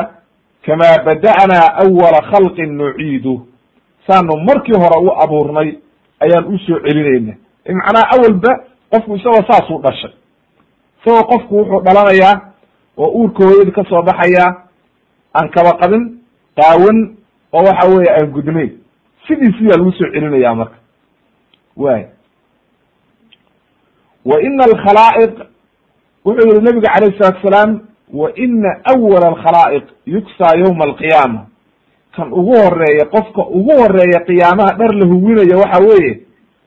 kamaa bada'naa awala khalqin nuciidu. Saanu markii hore u abuurnay ayaan u soo celinayna macnaha awalba qofku isagoo saasuu dhashay. Isagoo qofku wuxuu dhalanayaa oo uurka hooyada ka soo baxayaa aan kaba qabin qaawan oo waxa weeye aan gudnayn sidiisiyaa lagu soo celinaya marka. Way wa ina alkhalaa'iq wuxuu yihi nabiga calayh salatu salaam wa ina awala alkhalaa'iq yuksaa yawma alqiyaama kan ugu horreeya qofka ugu horreeya qiyaamaha dhar la huwinaya waxa weeye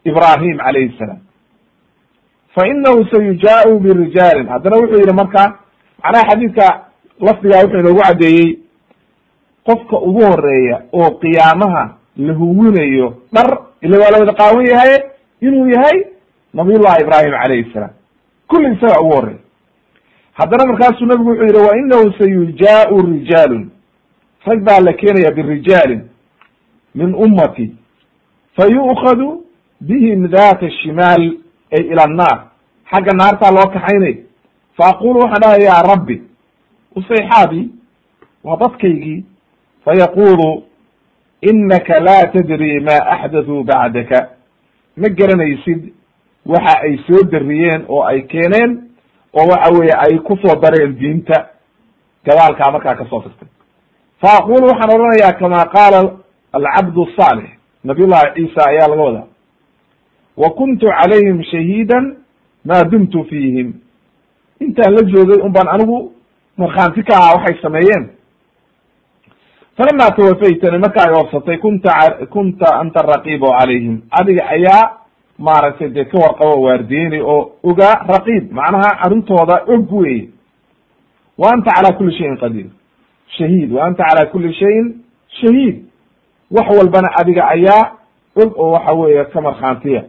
ibrahim calayhi salaam. Fa inahu sayujaau birijaalin. Haddana wuxuu yihi marka macnaha xadiidka lafdigaa wuxuu inoogu caddeeyey qofka ugu horreeya oo qiyaamaha la huwinayo dhar ila waa la wada qaawan yahay inuu yahay nabiyullahi ibrahim calayhi salaam. Kulli isaga ugu horreeya haddana markaasuu nabigu wuxuu yihi wa inahu sayujaau rijaalun. Rag baa la keenaya birijaalin min ummati. Fa yu'khadu bihim data shimaal ay ila annaar xagga naartaa loo kaxaynay fa aqulu waxaan dhahay ya rabbi usayxaabi waa dadkaygii. Fa yaqulu inaka laa tadri ma axdathuu bacdaka. Ma garanaysid waxa ay soo dariyeen oo ay keeneen oo waxa weeye ay ku soo dareen diinta gadaalkaa markaa ka soo tagtay fa aqulu waxaan odhanayaa kama qaala alcabdu saalix nabiy llahi ciisa ayaa laga wadaa wa kuntu calayhim shahiidan maa dumtu fiihim. Intaan la joogay un baan anigu markhaanti ka ahaa waxay sameeyeen. Falama tawafaytani marka ay oobsatay kunta kunta anta raqiibo calayhim. Adiga ayaa maaragtay dee ka warqabo waardiyeynay oo ogaa raqiib macnaha arrintooda og weye wa anta calaa kuli shayin qadiir. Shahiid wa anta calaa kuli shayin shahiid. Wax walbana adiga ayaa og oo waxa weeye ka markhaantiya.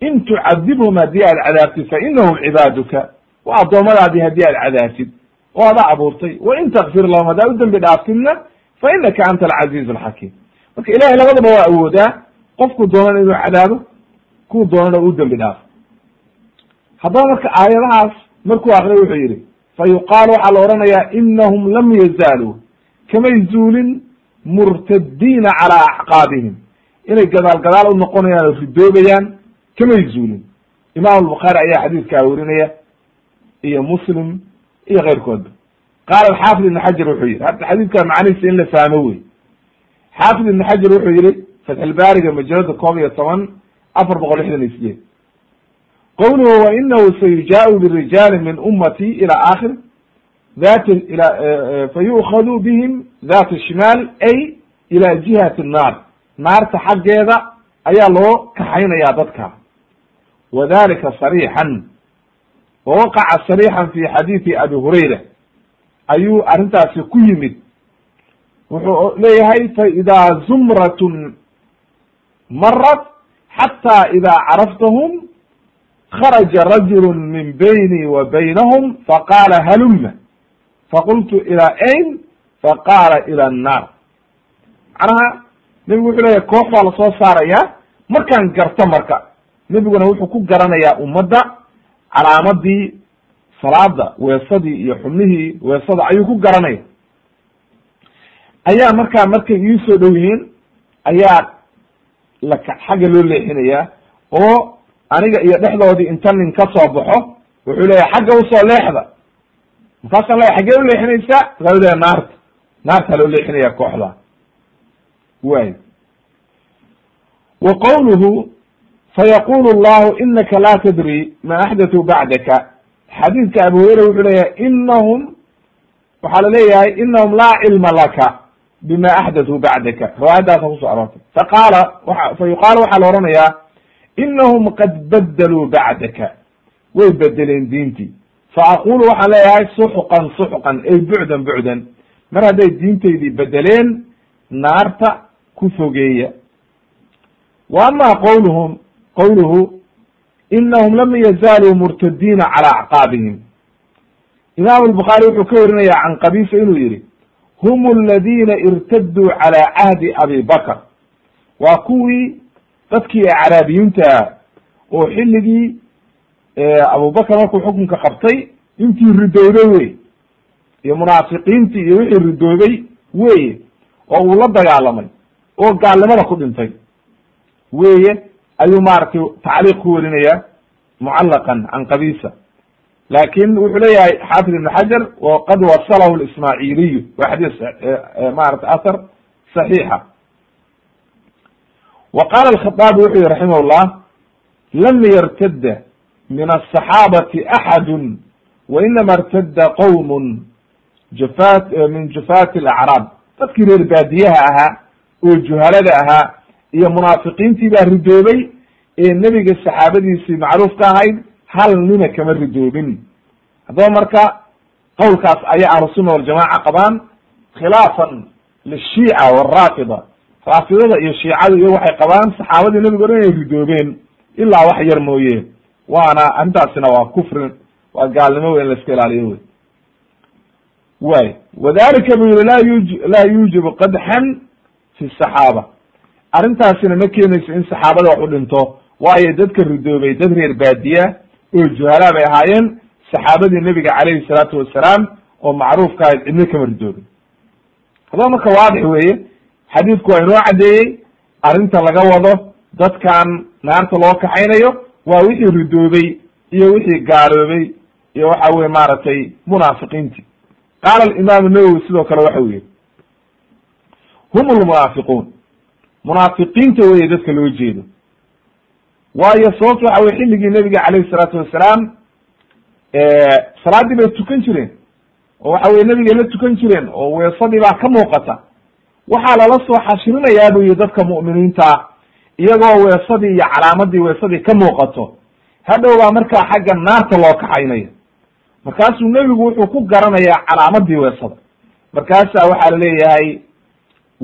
In tucadibhum haddii aad cadaabtid fa inahum cibaaduka. Waa addoommadaadii haddii aad cadaabtid oo ada abuurtay. Wa in takfir lahum haddaa u dembi dhaaftidna fa inaka anta alcaziiz alxakiim marka ilahay labadaba waa awoodaa qofku doonan inuu cadaabo kuu doonana u dembi dhaafo haddaba marka aayadahaas markuu akriya wuxuu yihi fa yuqaalu waxaa la odhanayaa inahum lam yazaaluu kamay zuulin murtadiina calaa acqaabihim. Inay gadaal gadaal u noqonayaan oo ridoobayaan kamay zuulin. Imam albukhaari ayaa xadiidkaa werinaya iyo muslim iyo keyrkoodba. Qaala alxaafid ibn xajar wuxuu yihi hadda xadiidka macnihiisa in la fahmo wey. Xaafid ibn xajar wuxuu yihi fatxulbaariga majalada koob iyo toban afar boqol lixdan iyo sideed. Qowluhu wa inahu sayujaau birijaali min ummati ila akhir dat ila fa yu'khadu bihim data shimaal ay ila jihati nnaar naarta xaggeeda ayaa loo kaxaynaya dadka. Wadalika sarixan wawaqaca sarixan fi xadiidi abi hurayra. Ayuu arrintaasi ku yimid. Wuxuu leeyahay faidaa zumratun marat xata ida caraftahum kharaja rajulu min bayni wa baynahum faqaala haluma faqultu ila ayn faqaala ila annaar macnaha nebigu wuxuu leeyahy koox baa la soo saaraya markaan garto marka nebiguna wuxuu ku garanayaa ummadda calaamadii salaada weesadii iyo xubnihii weesada ayuu ku garanaya ayaa markaa markay iisoo dhow yihiin ayaa xagga loo leexinayaa oo aniga iyo dhexdoodii inta nin ka soo baxo wuxuu leeyahay xagga u soo leexda. Markaasaan leeya xaggee u leexinaysaa markaa leeya naarta. Naartaa loo leexinaya kooxda. Way. Wa qowluhu fayaqulu llahu inaka la tadri ma axdatuu bacdaka xadiidka abu hureyra wuxuu leeyahay inahum waxaa la leeyahay inahum laa cilma laka bima axdatuu bacdaka riwaayadaasa ku soo aroortay faqaala wa fa yuqaalu waxaa la odhanayaa inahum qad badaluu bacdaka way bedeleen diintii fa aqulu waxaan leeyahay suxqan suxqan ay bucdan bucdan mar hadday diintaydii bedeleen naarta ku fogeeya wa ama qowluhum qowluhu inahum lam yazaaluu murtadiina cala acqaabihim imam albukhaari wuxuu ka warinaya can qabisa inuu yihi hum aladina irtaduu cala cahdi abi bakr waa kuwii dadkii acraabiyiinta oo xilligii abubakr markuu xukunka qabtay intii ridowday wey iyo munaafiqiintii iyo wixii ridoobay weye oo uu la dagaalamay oo gaalnimada ku dhintay. Weye ayuu maaragtay tacliiq ku werinaya mucallaqan can qabisa laakin wuxuu leeyahay xaafid ibn xajar waqad wasalahu lismaaciiliyu waa xadiis maarata athar saxiixa. Wa qala alkhaaabi wuxuu yihi raximah llah lam yartada min asaxaabati axadu wainama irtada qowm jufat min jufati alacraab. Dadkii reer baadiyaha ahaa oo juhalada ahaa iyo munaafiqiintii baa ridoobay ee nebiga saxaabadiisii macruuf ahayd hal nina kama ridoobin haddaba marka qowlkaas ayaa ahlusunna waljamaca qabaan khilaafan lishiica waraafida raafidada iyo shiicada iyo waxay qabaan saxaabadii nebigo dhan inay ridoobeen ilaa wax yar mooye. Waana arrintaasina waa kufrin waa gaalnimo wey in la iska ilaaliyo wey way wadalika bu yihi la yuj laa yujibu qadxan fi saxaaba. Arrintaasina ma keenayso in saxaabada wax u dhinto waayo dadka ridoobay dad reer baadiya oo juhalaa bay ahaayeen saxaabadii nebiga calayhi salaatu wasalaam oo macruufka ahayd cidno kama ridoobin haddaba marka waadix weeye xadiidku waa inoo caddeeyey arrinta laga wado dadkan naarta loo kaxaynayo waa wixii ridoobay iyo wixii gaaloobay iyo waxa weye maaragtay munaafiqiintii qaala alimaamu nawowi sidoo kale waxa u yihi hum lmunaafiquun munaafiqiinta weye dadka loo jeedo waayo sababta waxa weye xilligii nebiga calayhi salaatu wasalaam salaaddii bay tukan jireen oo waxa weye nebigay la tukan jireen oo weesadii baa ka muuqata. Waxaa lala soo xashirinayaa bu yihi dadka mu'miniinta iyagoo weesadii iyo calaamadii weesadii ka muuqato. Hadhow baa markaa xagga naarta loo kaxaynaya markaasuu nebigu wuxuu ku garanayaa calaamadii weesada. Markaasaa waxaa la leeyahay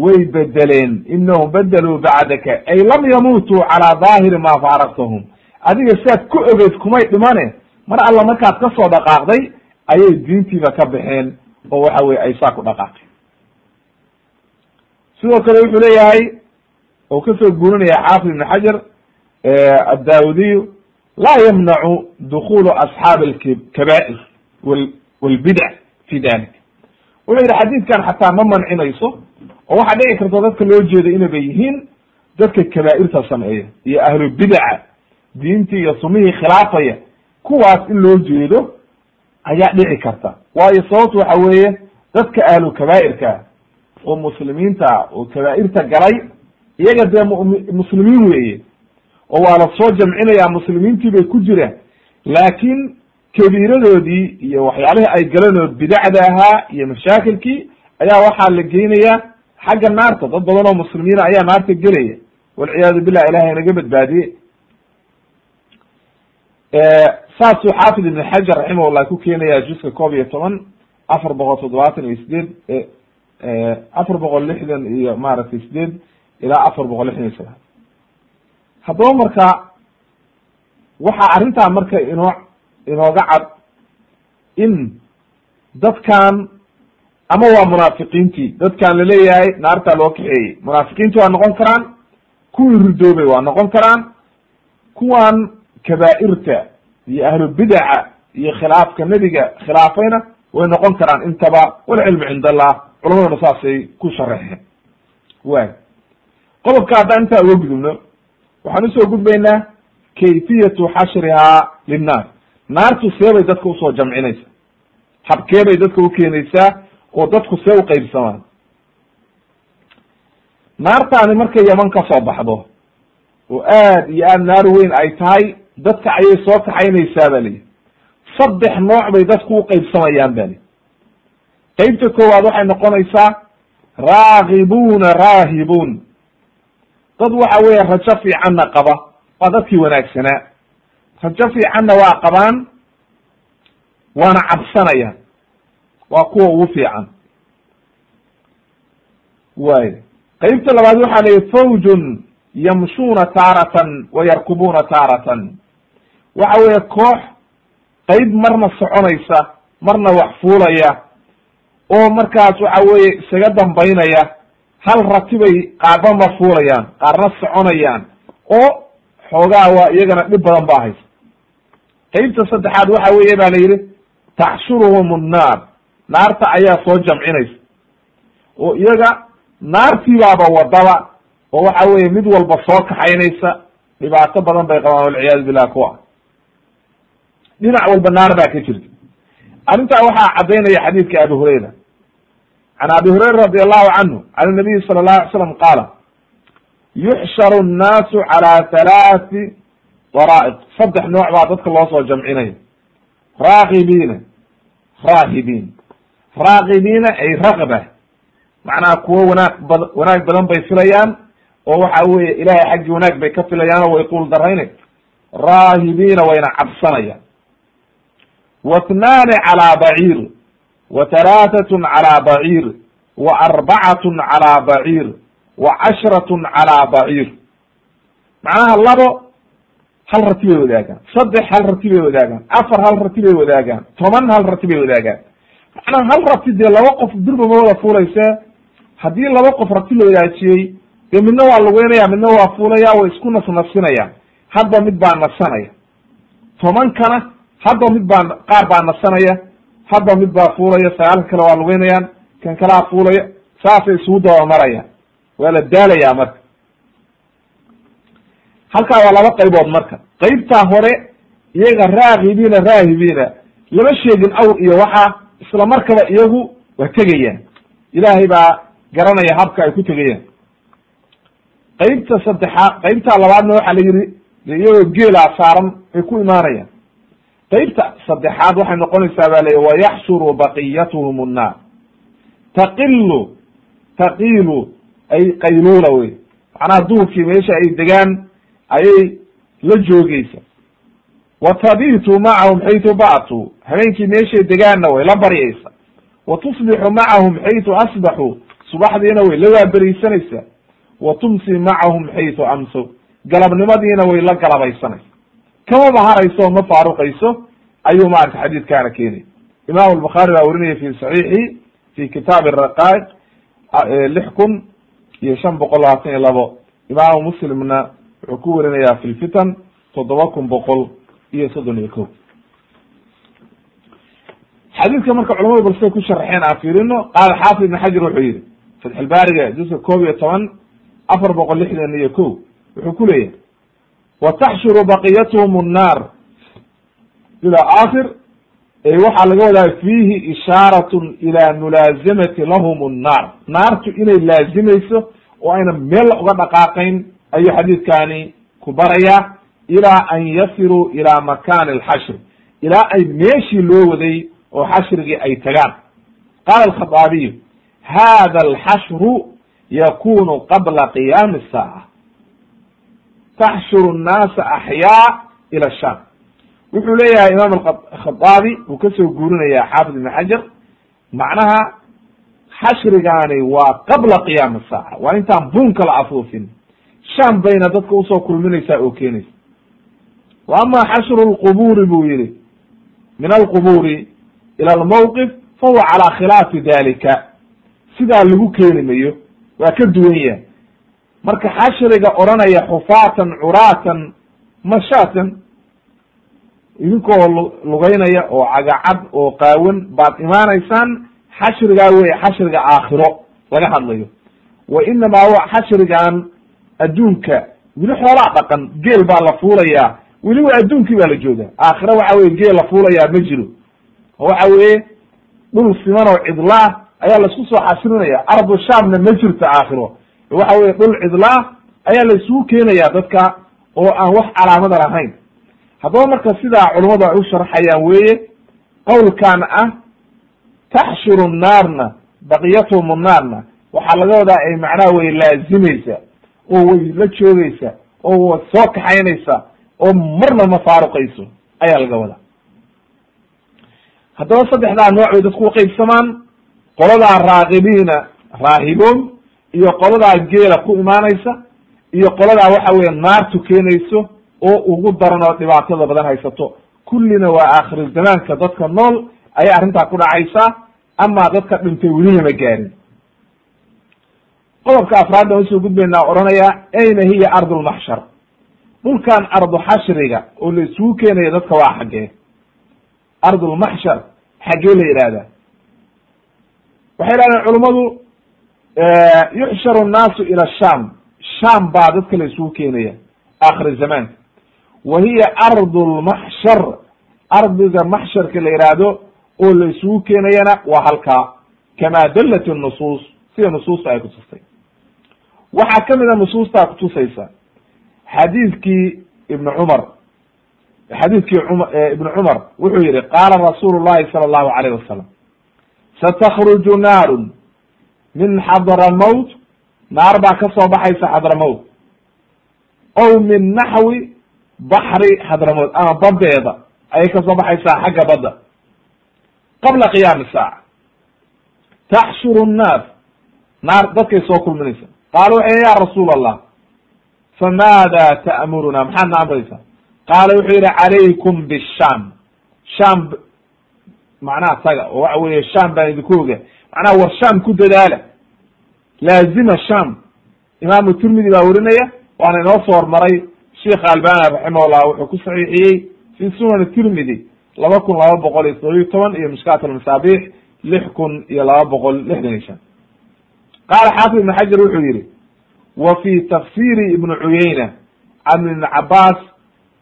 way bedeleen inahum bedeluu bacdaka ay lam yamuutuu calaa daahiri ma faaraktahum adiga siaad ku ogeyd kumay dhimane mar alla markaad ka soo dhaqaaqday ayay diintiiba ka baxeen oo waxa weye ay saa ku dhaqaaqeen. Sidoo kale wuxuu leeyahay oo ka soo guurinaya xaafid ibn xajar addaawudiyu laa yamnacu dukulu asxaabi alkabaa'ir walbidac fi dalik wuxuu yidhi xadiidkan xataa ma mancinayso oo waxaa dhici karta dadka loo jeeda inaba yihiin dadka kabaa'irta sameeya iyo ahlu bidaca diintii iyo sumihii khilaafaya kuwaas in loo jeedo ayaa dhici karta. Waayo sababtu waxa weeye dadka ahlu kabaa'irka oo muslimiinta oo kabaa'irta galay iyaga dee muslimiin weeye oo waa la soo jamcinaya muslimiintii bay ku jiraan laakiin kabiiradoodii iyo waxyaalihii ay galeen oo bidacda ahaa iyo mashaakilkii ayaa waxaa la geynayaa xagga naarta dad badan oo muslimiina ayaa naarta gelaya. Walciyaadu billah ilahay naga badbaadiye saasuu xaafid ibn xajar raximahullah ku keenaya juska koob iyo toban afar boqol toddobaatan iyo sideed afar boqol lixdan iyo maaragtay sideed ilaa afar boqol lixdan iyo sagaal. Haddaba marka waxaa arrintaa marka inoo inooga cad in dadkan ama waa munaafiqiintii. Dadkan la leeyahay naartaa loo kaxeeyey munaafiqiinti waa noqon karaan kuwii ridoobay waa noqon karaan kuwan kabaa'irta iyo ahlu bidaca iyo khilaafka nebiga khilaafayna way noqon karaan. Intaba walcilmu cind allah culamaduna saasay ku sharaxeen way qodobka haddaan intaa uga gudubno waxaan u soo gudbaynaa kayfiyatu xashrihaa linnaas naartu seebay dadka u soo jamcinaysa habkeebay dadka ukeenaysaa oo dadku see u qaybsamaan. Naartaani markay yaman ka soo baxdo oo aad iyo aad naar weyn ay tahay dadka ayay soo kaxaynaysaa ba lihi saddex nooc bay dadku u qaybsamayaan ba lihi qeybta koowaad waxay noqonaysaa raagibuuna raahibuun. Dad waxa weeye rajo fiicanna qaba waa dadkii wanaagsanaa. Rajo fiicanna waa qabaan waana cabsanayaan waa kuwa ugu fiican. Way. Qeybta labaad waxaa la yihi fawjun yamshuuna taaratan wa yarkubuuna taaratan. Waxa weeye koox qeyb marna soconaysa marna wax fuulaya oo markaas waxa weeye isaga dambaynaya hal ratibay qaarba ma fuulayaan qaarna soconayaan oo xoogaa waa iyagana dhib badan ba haysa. Qeybta saddexaad waxa weeye ba la yidhi taxshuruhum annaar naarta ayaa soo jamcinaysa. Oo iyaga naartiibaaba wadaba oo waxa weye mid walba soo kaxaynaysa dhibaato badan bay qabaan walciyaadu billah kuwa. Dhinac walba naar baa ka jirta. Arrintaa waxaa caddaynaya xadiidka abi hurayra. Can abi hurayra radi allahu canhu can nabiyi sala allahu alay slam qaala yuxsharu nnaasu calaa halaati daraa'iq. Saddex nooc baa dadka loo soo jamcinaya raakibiina raahibiin raakibiina ay raqba macnaha kuwo wanaag bad wanaag badan bay filayaan oo waxa weye ilahay xaggii wanaag bay ka filayaan oo way quul darayna raahibiina wayna cabsanayaan. Watnaani calaa baciir wa halaatatun calaa baciir wa arbacatun calaa baciir wa cashratun calaa baciir. Macnaha labo hal rati bay wadaagaan. Saddex hal rati bay wadaagaan. Afar hal rati bay wadaagaan. Toban hal rati bay wadaagaan macnaha hal rati dee laba qof durba ma wada fuulayse? Haddii laba qof rati la wadaajiyey dee midna waa lugeynaya midna waa fuulaya way isku nasnasinayaan hadba mid baa nasanaya tobankana hadba mid baa qaar baa nasanaya hadba mid baa fuulaya sagaalka kale waa lugeynayaan kan kalaa fuulaya. Saasay isugu dabamarayaan waa la daalayaa marka. Halkaa waa laba qaybood marka. Qaybtaa hore iyaga raakibiina raahibiina lama sheegin awr iyo waxa isla markaba iyagu waa tegayaan. Ilaahay baa garanaya habka ay ku tegayaan. Qaybta saddexaad qaybtaa labaadna waxaa la yihi de iyagoo geelaa saaran ay ku imaanayaan. Qaybta saddexaad waxay noqonaysaa ba la wayaxshuru baqiyatuhum nnaar taqilu taqilu ay qayluula wey macnaha duhurkii meesha ay degaan ayay la joogeysa wa tabitu macahum xaytu ba'tuu habeenkii meeshay degaanna way la baryaysa. Wa tusbixu macahum xaytu asbaxuu subaxdiina way la waaberiisanaysaa wa tumsi macahum xaytu amsow galabnimadiina way la galabaysanaysa. Kama baharayso ma faaruqayso ayuu maarata xadiidkaana keenay. Imam albukhaari baa werinaya fi saxiixi fi kitaab araqaa'iq lix kun iyo shan boqol labaatan iyo labo. Imaamu muslimna wuxuu ku werinayaa fi lfitan toddoba kun boqol iyo soddon iyo ko xadiidka marka culamadu bal siday ku sharaxeen aan fiirino qaala xaafid ibn xajar wuxuu yihi fatxulbaariga juska koob iyo toban afar boqol lixdan iyo ko wuxuu ku leeyahay wa taxshuru baqiyatuhum ila aakhir waxaa laga wadaa fiihi ishaaratun ila mulaazamati lahum nnaar naartu inay laazimayso oo ayna meel uga dhaqaaqayn ayuu xadiidkani ku barayaa ilaa an yasiruu ila makani alxashr ilaa ay meeshii loo waday oo xashrigii ay tagaan. Qaala alkhaaabiyu hada alxashru yakunu qabla qiyaami الsaaca taxshuru nnaasa axyaa ila sham wuxuu leeyahay imaam akhaaabi uu ka soo guurinaya xaafid ibn xajar macnaha xashrigaani waa qabla qiyaami saaca waa intaan buunka la afuufin. Sham bayna dadka u soo kulminaysaa oo keenaysa wa ama xashru lqubuuri buu yihi min alqubuuri ila almawqif fahuwa calaa khilaafi dalika sidaa lagu keeni mayo waa ka duwan yahay. Marka xashriga odhanaya xufaatan curaatan mashaatan idinkoo lugeynaya oo cagacad oo qaawan baad imaanaysaan xashrigaa wey xashriga aakhiro laga hadlayo. Wa inamaa xashrigan adduunka weli xoolaa dhaqan geel baa la fuulayaa weliba adduunkii baa la joogaa. Aakhiro waxa weye geel la fuulayaa ma jiro. Waxa weye dhul siman oo cidlaah ayaa la isku soo xasrinaya ardu shaamna ma jirto aakhiro. Waxa weye dhul cidlaah ayaa la isugu keenaya dadka oo aan wax calaamada lahayn. Haddaba marka sidaa culummadu ay u sharxayaan weye qowlkan ah taxshuru naarna baqiyatuhum naarna waxaa laga wadaa ay macnaha way laazimaysa oo way la joogaysa oo way soo kaxaynaysa oo marna ma faaruqayso ayaa laga wadaa. Haddaba saddexdaa nooc bay dadku uqaybsamaan qoladaa raaqibiina raahiboon iyo qoladaa geela ku imaanaysa iyo qoladaa waxa weye naartu keenayso oo ugu daran oo dhibaatada badan haysato. Kullina waa aakhir zamaanka dadka nool ayay arrintaa ku dhacaysaa amaa dadka dhintay welihama gaarin. Qodobka afraad baan u soo gudbaynaa odhanaya ayna hiya ardulmaxshar dhulkan ardu xashriga oo la isugu keenaya dadka waa xaggee. Ardulmaxshar xaggee la yidhaahdaa waxay yidhahdeen culummadu yuxsharu nnaasu ila sham sham baa dadka la isugu keenaya akhir zamaanka wa hiya ardu lmaxshar ardiga maxsharka la yihahdo oo la isugu keenayana waa halkaa. Kama dalat nusuus sida nusuusta ay kutustay waxaa ka mid a nusuustaa kutusaysa xadiidkii ibn cumar xadiidkii ibn cumar wuxuu yihi qaala rasuulu llahi sala allahu alayh wasalam satakruju naarun min xadramowt naar baa ka soo baxaysa xadramowt ow min naxwi baxri xadramowt ama badeeda ayay ka soo baxaysaa xagga badda. Qabla qiyaami saaca taxshuru nnaas naar dadkay soo kulminaysa. Qaala waxay ya rasuul allah famaada ta'muruna maxaad na amraysaa qaala wuxuu yihi calaykum bisham sham macnaha taga oo waxa weeye sham baan idinku oga macnaha war sham ku dadaala laazima sham imaamu tirmidi baa werinaya waana inoo soo hormaray sheikh albani raximahullah wuxuu ku saxiixiyey fi sunan tirmidi laba kun laba boqol iyo todobiyo toban iyo mishkaat almasaabix lix kun iyo laba boqol lixdan iyo shan qaala xaafid ibn xajar wuxuu yihi wa fi tafsiri ibn cuyeyna can ibn cabaas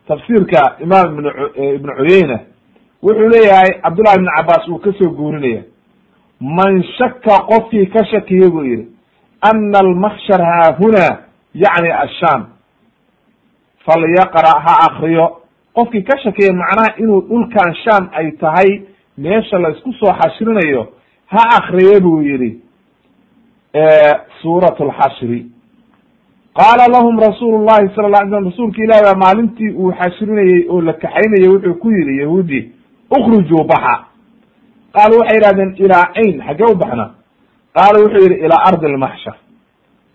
tafsiirka imaam ibn cuyeyna wuxuu leeyahay cabdullahi ibn cabaas uu ka soo guurinaya man shaka qofkii ka shakiya buu yihi ana almakshar haahuna yacni asham falyaqra ha akriyo qofkii ka shakiya macnaha inuu dhulkan sham ay tahay meesha la isku soo xashrinayo ha akriye buu yihi suurat lxashri qaala lahum rasuulu llahi sala la alay slam rasuulka ilahi baa maalintii uu xashrinayey oo la kaxaynayay wuxuu ku yihi yahuudi ukhrujuu baxa. Qaalu waxay yihahdeen ilaa ayn xaggee u baxna. Qaala wuxuu yihi ilaa ardi lmaxshar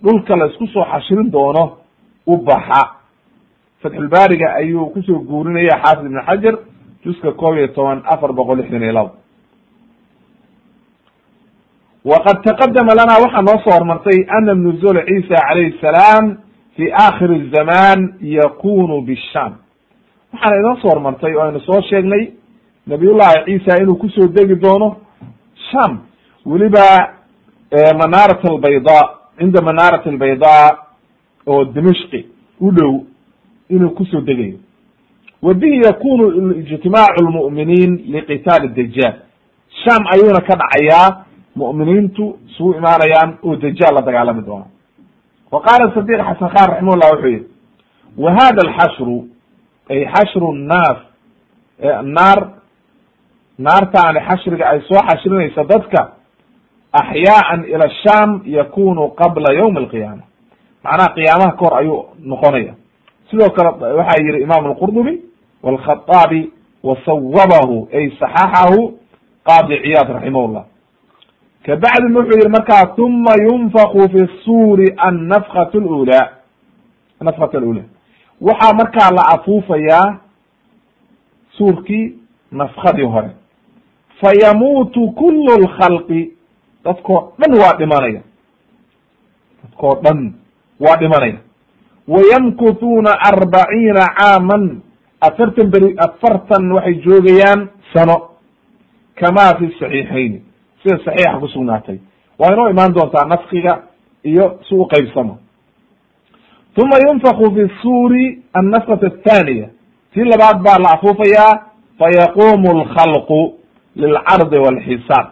dhulka la isku soo xashrin doono u baxa. Fatxulbaariga ayuu ku soo guurinaya xaafid ibn xajar juska koob iyo toban afar boqol lixdan iyo labo waqad taqadama lana waxaa noo soo hormartay ana nuzul ciisa calayhi salaam fi akhiri zaman yakunu bisham waxaana inoo soo hormartay oo aynu soo sheegnay nabiyullahi ciisa inuu ku soo degi doono sham weliba manaarat albayda cinda manaarat albayda oo dimishqi u dhow inuu ku soo degayo wa bihi yakunu ijtimaacu lmu'miniin liqitaali dajaal sham ayuuna ka dhacayaa mu'miniintu isugu imaanayaan oo dajaal la dagaalami doona. Wa qaala sadiq xasan khan raximahullah wuxuu yihi wa hada alxashru ay xashru nnaas naar naartaani xashriga ay soo xashrinaysa dadka axyaaan ila sham yakunu qabla ywmi alqiyaama macnaha qiyaamaha ka ayuu noqonaya. Sidoo kale waxaa yihi imam alqurdubi walkhaaabi wasawabahu ay saxaxahu qaadi ciyaad raximahullah kabacdin wuxuu yihi markaa uma yunfaku fi suuri annafkat lula nafkat alula. Waxaa markaa la afuufayaa suurkii nafkadii hore. Fayamuutu kulu lkhalqi dadkoo dhan waa dhimanaya. Dadkoo dhan waa dhimanaya. Wayamkutuuna arbaciina caaman. Afartan beri afartan waxay joogayaan sano. Kama fi saxiixayni sida saxiixa kusugnaatay waa inoo imaan doontaa nafkiga iyo si u qaybsamo. Uma yunfaku fi suuri annafkat athaniya. Tii labaad baa la afuufayaa fayaqumu alkhalqu lilcardi walxisaab.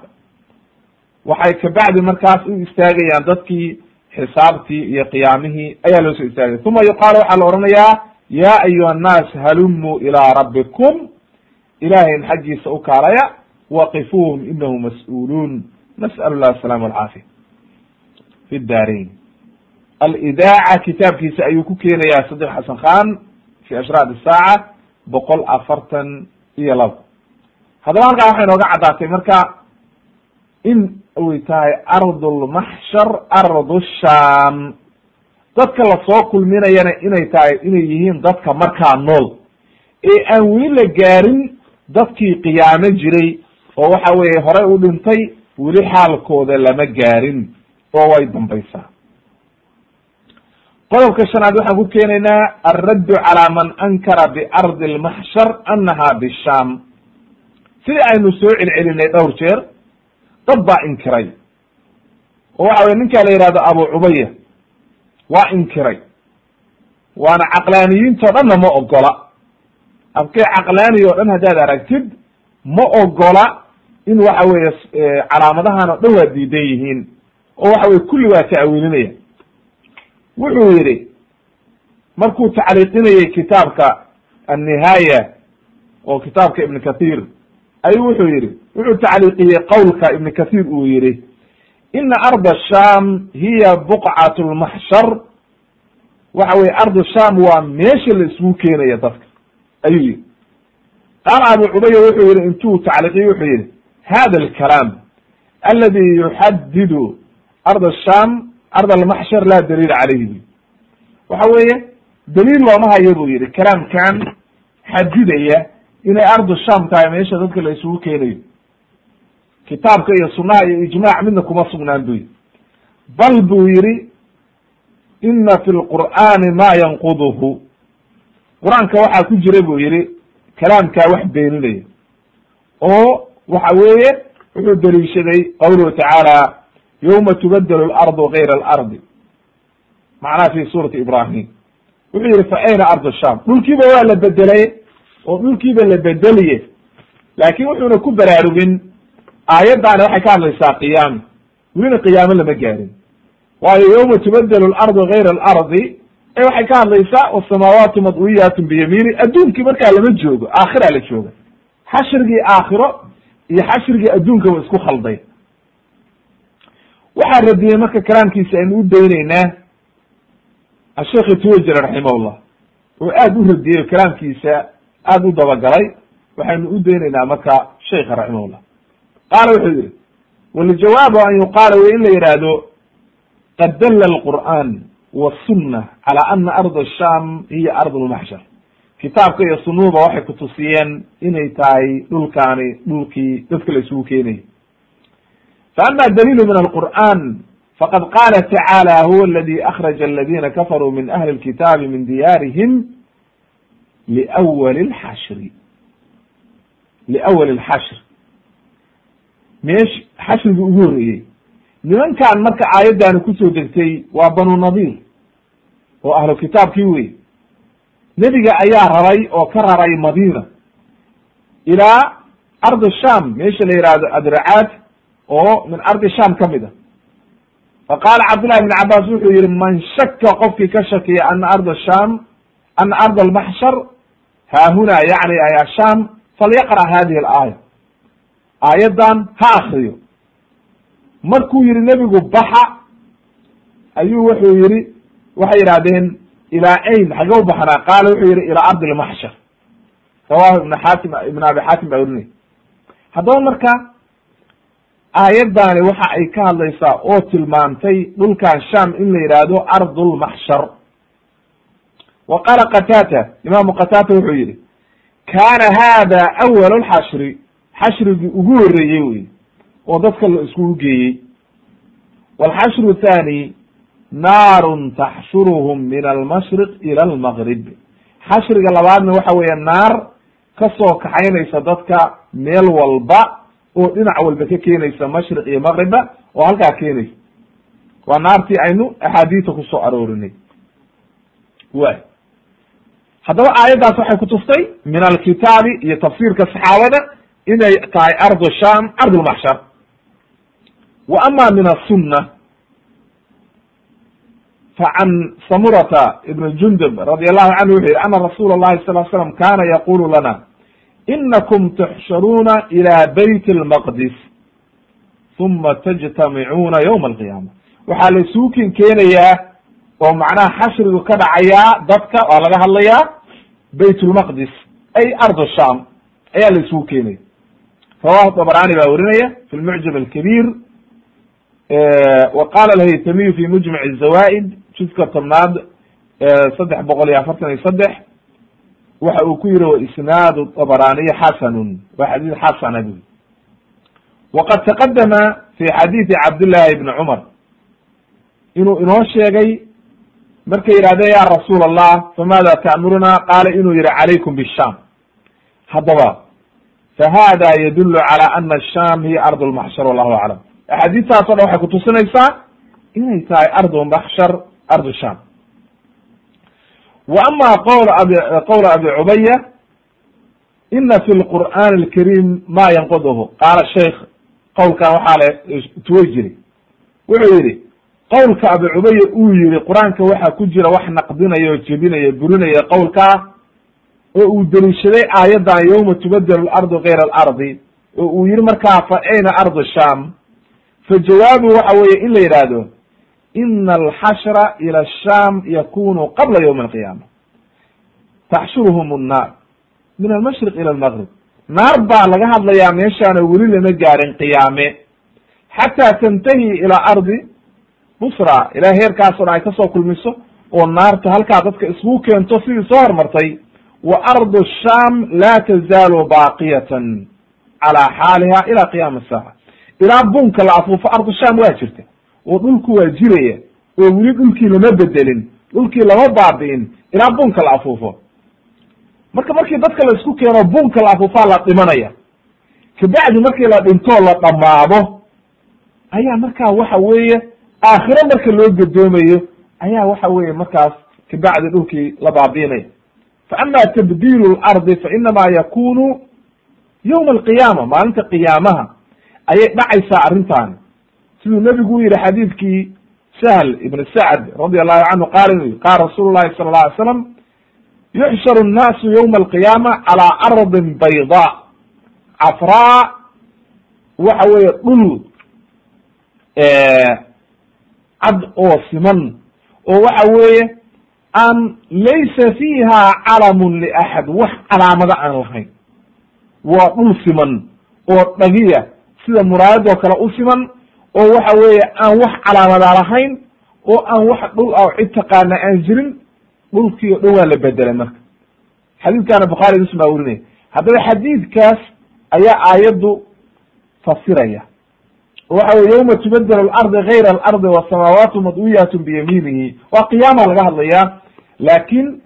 Waxay kabacdi markaas u istaagayaan dadkii xisaabtii iyo qiyaamihii ayaa loo soo istaagaya uma yuqaalu waxaa la odhanayaa ya ayuha annaas halumuu ilaa rabbikum. Ilahayn xaggiisa u kaalaya waqifuuhum inahum mas'uuluun nas'al llah asalaama alcaafiya fi daarain alidaaca kitaabkiisa ayuu ku keenayaa sadiq xasan khan fi ashraad isaaca boqol afartan iyo labo haddaba halkaa waxay nooga caddaatay marka in uy tahay ardulmaxshar ardu sham dadka la soo kulminayana inay tahay inay yihiin dadka markaa nool ee aan weli la gaarin dadkii qiyaamo jiray oo waxa weeye horey u dhintay weli xaalkooda lama gaarin oo way dambaysaa. Qodobka shanaad waxaan ku keenaynaa alraddu calaa man ankara biardi almaxshar annaha bisham sidii aynu soo celcelinay dhowr jeer dad baa inkiray. Oo waxa weye ninkaa la yihahdo abu cubaya waa inkiray. Waana caqlaaniyiintao dhanna ma ogola. Abkee caqlaani o dhan haddaad aragtid ma ogola in waxa weeye calaamadahan oo dhan waa diidan yihiin oo waxa weye kulli waa ta'wiilinaya wuxuu yidhi markuu tacliiqinayey kitaabka annihaaya oo kitaabka ibn kathir ayuu wuxuu yidhi wuxuu tacliiqiyey qowlka ibn kathir uu yihi ina arda sham hiya buqcat lmaxshar waxa weye ardu sham waa meesha la isugu keenaya dadka ayuu yihi qaala abu cubaya wuxuu yihi intuu tacliiqiye wuxuu yihi hada alkalaam aladi yuxadidu arda sham ard almaxshar laa daliil calayhi bu waxa weeye daliil looma hayo buu yihi kalaamkan xadidaya inay ardu sham tahay meesha dadka la isugu keenayo kitaabka iyo sunaha iyo ijmac midna kuma sugnaan bu yihi bal buu yihi ina fi lqur'ani ma yanquduhu qur'aanka waxaa ku jira buu yihi kalaamkaa wax beeninaya oo waxa weeye wuxuu daliishaday qawluhu tacaala yawma tubadelu lardu gayra alardi. Macnaha fi suurati ibrahim wuxuu yihi fa ayna ardu sham dhulkiiba waa la bedelay oo dhulkiiba la bedeliye laakin wuxuuna ku baraarugin aayaddaani waxay ka hadlaysaa qiyaama welina qiyaamo lama gaarin. Waayo yawma tubadelu lardu gayra alardi ee waxay ka hadlaysaa wasamaawaatu madwiyatun biyamiini adduunkii markaa lama joogo aakhira la jooga. Xashrigii aakhiro iyo xashrigii adduunka wa isku khalday. Waxaa radiyey marka kalaamkiisa aynu u dayneynaa asheekh itwajir raximahullah oo aada u radiyey kalaamkiisa aada u dabagalay waxaynu u dayneynaa marka sheikha raximahullah. Qaala wuxuu yihi waljawaabu an yuqaala wey in la yihahdo qad dalla alqur'an wasunna cala ana arda sham hiya ard lmaxshar kitaabka iyo sunuuba waxay kutusiyeen inay tahay dhulkaani dhulkii dadka la isugu keenayay fa ama daliilu min alqur'an faqad qaala tacaala huwa aladi akhraja aladina kafaruu min ahli lkitaabi min diyaarihim liwali lxashri liawali lxashr meesh xashrigii ugu horreeyey. Nimankan marka aayaddaani ku soo degtay waa banu nadiir oo ahlu kitaabkii wey nebiga ayaa raray oo ka raray madiina. Ilaa ardi sham meesha la yihahdo adracaad oo min ardi sham ka mid a fa qaala cabdullahi ibn cabbaas wuxuu yihi man shaka qofkii ka shakiya ana arda sham ana arda almaxshar haahuna yacni ay asham falyaqra hadihi alaaya. Aayaddan ha akriyo markuu yihi nebigu baxa ayuu wuxuu yihi waxay yidhahdeen ilaa ayn xage u baxnaa qaala wuxuu yihi ilaa ardi lmaxshar rawahu ibn xatim ibn abi xaatim baa werinay haddaba marka aayaddaani waxa ay ka hadlaysaa oo tilmaantay dhulkan sham in la yidhaahdo ardulmaxshar wa qaala qatata imaamu qatata wuxuu yihi kana hada awal lxashri xashrigii ugu horreeyey wey oo dadka la iskugu geeyey walxashru thani naarun taxshuruhum min almashriq ila almaqrib xashriga labaadna waxa weeye naar ka soo kaxaynaysa dadka meel walba oo dhinac walba ka keenaysa mashriq iyo maqribba oo halkaa keenaysa waa naartii aynu axaadiisa ku soo aroorinay. Way haddaba aayaddaas waxay kutustay min alkitaabi iyo tafsiirka saxaabada inay tahay ardu sham ardulmaxshar wa ama min asunna facan samurata ibn jundub radi allahu canhu wuxuu yihi ana rasuula llahi sal slam kana yaqulu lana inakum tuxsharuuna ila bayt lmaqdis uma tajtamicuuna ywma alqiyaama waxaa laisuukin keenayaa oo macnaha xashrigu ka dhacayaa dadka waa laga hadlayaa bayt lmaqdis ay ardu sham ayaa laisugu keenaya rawahu dabrani baa werinaya fi lmucjam alkabiir wa qala alhaytamiyu fi mujmac juska tobnaad saddex boqol iyo afartan iyo saddex waxa uu ku yihi waisnaadu dabraniyi xasanun. Waa xadiis xasana bui waqad taqadama fi xadiidi cabdillahi bni cumar. Inuu inoo sheegay markay yidhahdeen ya rasuul allah famada ta'muruna qaala inuu yihi calaykum bisham haddaba fa hada yadulu cala ana asham hiya ard lmaxshar wallahu aclam axaadiistaas o dhan waxay kutusinaysaa inay tahay ardu ardu sham wa ama qowl abi qowla abi cubaya ina fi lqur'aan alkariim ma yanquduhu qaala sheikh qowlkan waxaa le tuway jiri wuxuu yidhi qowlka abi cubaya uu yihi qur'aanka waxaa ku jira wax naqdinaya oo jebinaya burinaya qowlkaa oo uu deliishaday aayaddan yawma tubadelu alardu kayra alardi oo uu yihi markaa fa ayna ardu sham fa jawaabu waxa weeye in la yidhaahdo ina alxashra ila asham yakunu qabla ywmi alqiyaama taxshuruhum nnaar min almashriq ila almaqrib naar baa laga hadlayaa meeshaana weli lama gaarin qiyaame xataa tantahi ilaa ardi busra ilaa heerkaasoo dhan ay ka soo kulmiso oo naarta halkaa dadka iskugu keento sidii soo hormartay wa ardu sham laa tazaalu baaqiyatan calaa xaaliha ila qiyaami saaca ilaa bunka la afuufo ardu sham waa jirta oo dhulku waa jiraya oo weli dhulkii lama bedelin dhulkii lama baabi'in ilaa bunka la afuufo. Marka markii dadka la isku keeno bunka la afuufaa la dhimanaya. Kabacdi markii la dhintoo la dhamaado ayaa markaa waxa weeye aakhiro marka loo gadoomayo ayaa waxa weeye markaas kabacdi dhulkii la baabiinaya fa ama tabdiilu lardi fa inamaa yakunu yawma alqiyaama maalinta qiyaamaha ayay dhacaysaa arrintaani siduu nebigu u yihi xadiidkii sahl ibn sacd radi allahu canhu qaala inu yihi qaala rasuulu llahi sala alla alay slam yuxsharu nnaasu yawma alqiyaama calaa ardin bayda cafraa waxa weeye dhul cad oo siman oo waxa weeye aan laysa fiiha calamun liaxad wax calaamado aan lahayn. Waa dhul siman oo dhagiya sida muraayadoo kale u siman oo waxa weeye aan wax calaamadaa lahayn oo aan wax dhul ah cid taqaana aan jirin dhulkii o dhan waa la bedelay marka. Xadiidkaana bukhaari muslim baa werinaya haddaba xadiidkaas ayaa aayaddu fasiraya. Waxa wey yawma tubadel alardi gayra alardi wasamaawaatu madwiyatu biyamiinihi. Waa qiyaama laga hadlayaa laakin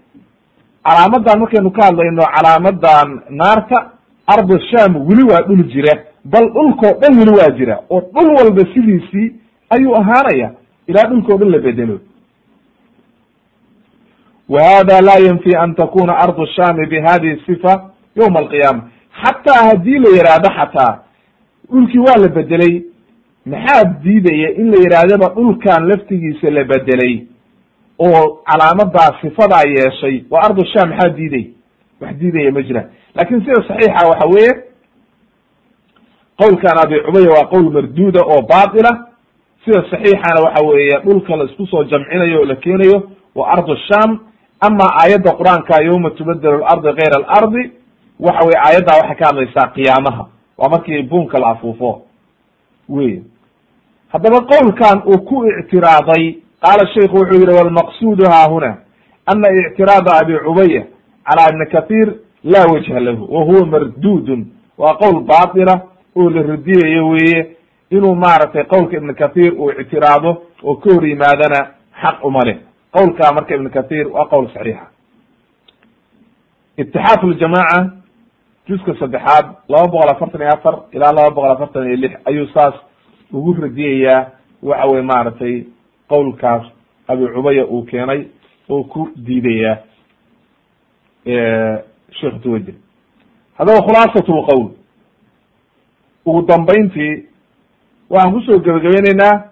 calaamadan markaynu ka hadlayno calaamadan naarta ardu sham weli waa dhul jira bal dhulkao dhan weli waa jira oo dhul walba sidiisii ayuu ahaanaya ilaa dhulkao dhan la bedelo. Wa hada la yanfi an takuna ardu shami bihadihi sifa yawma alqiyaama. Xataa haddii la yihahdo xataa dhulkii waa la bedelay maxaa diidaya in la yidhaahdaba dhulkan laftigiisa la bedelay oo calaamadaa sifadaa yeeshay waa ardu sham maxaa diidaya wax diidaya ma jiraan laakiin sida saxiixa waxa weeye qowlkan abi cubaya waa qowl marduuda oo baatila sida saxiixana waxa weeye dhulka la isku soo jamcinayo oo la keenayo waa ardu sham ama aayadda qur'aanka yawma tubadelu alardi kayra alardi waxa weye aayaddaa waxay ka hadlaysaa qiyaamaha. Waa markii buunka la afuufo. Wey. Haddaba qowlkan uu ku ictiraaday qaala sheiku wuxuu yihi walmaqsudu haahuna ana ictiraada abi cubaya cala ibni kathir laa wajha lahu wa huwa mardudun waa qowl baatila oo la radiyayo weye inuu maaragtay qowlka ibn kathir uu ictiraado oo ka hor yimaadana xaq uma leh. Qowlka marka ibn kathir waa qowl saxiixa. Itixaaf ljamaca juska saddexaad laba boqol afartan iyo afar ilaa laba boqol afartan iyo lix ayuu saas ugu radiyayaa waxa weye maaragtay qowlkaas abi cubaya uu keenay oo ku diidaya sheekh tuwajir haddaba khulaasat lqowl ugu dambayntii waxaan ku soo gebagabeyneynaa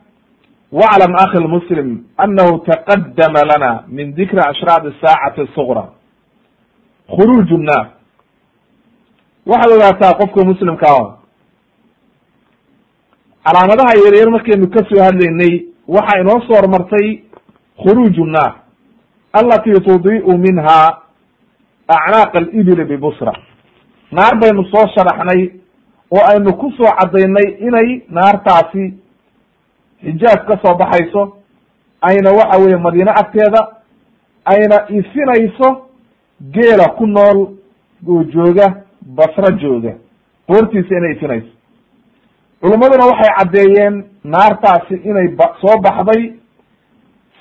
waclam akhi lmuslim anahu taqadama lana min dikri ashraad saacati sugra khuruuj nnaar waxaad ogaataa qofka muslimkaa calaamadaha yaryar markaynu ka soo hadlaynay waxaa inoo soo hormartay khuruuj nnaar alati tudii'u minha acnaaq alibili bibusra naar baynu soo sharaxnay oo aynu ku soo caddaynay inay naartaasi xijaab ka soo baxayso ayna waxa weeye madiine agteeda ayna ifinayso geela ku nool oo jooga basro jooga. Qoortiisa inay ifinayso. Culummaduna waxay caddeeyeen naartaasi inay ba soo baxday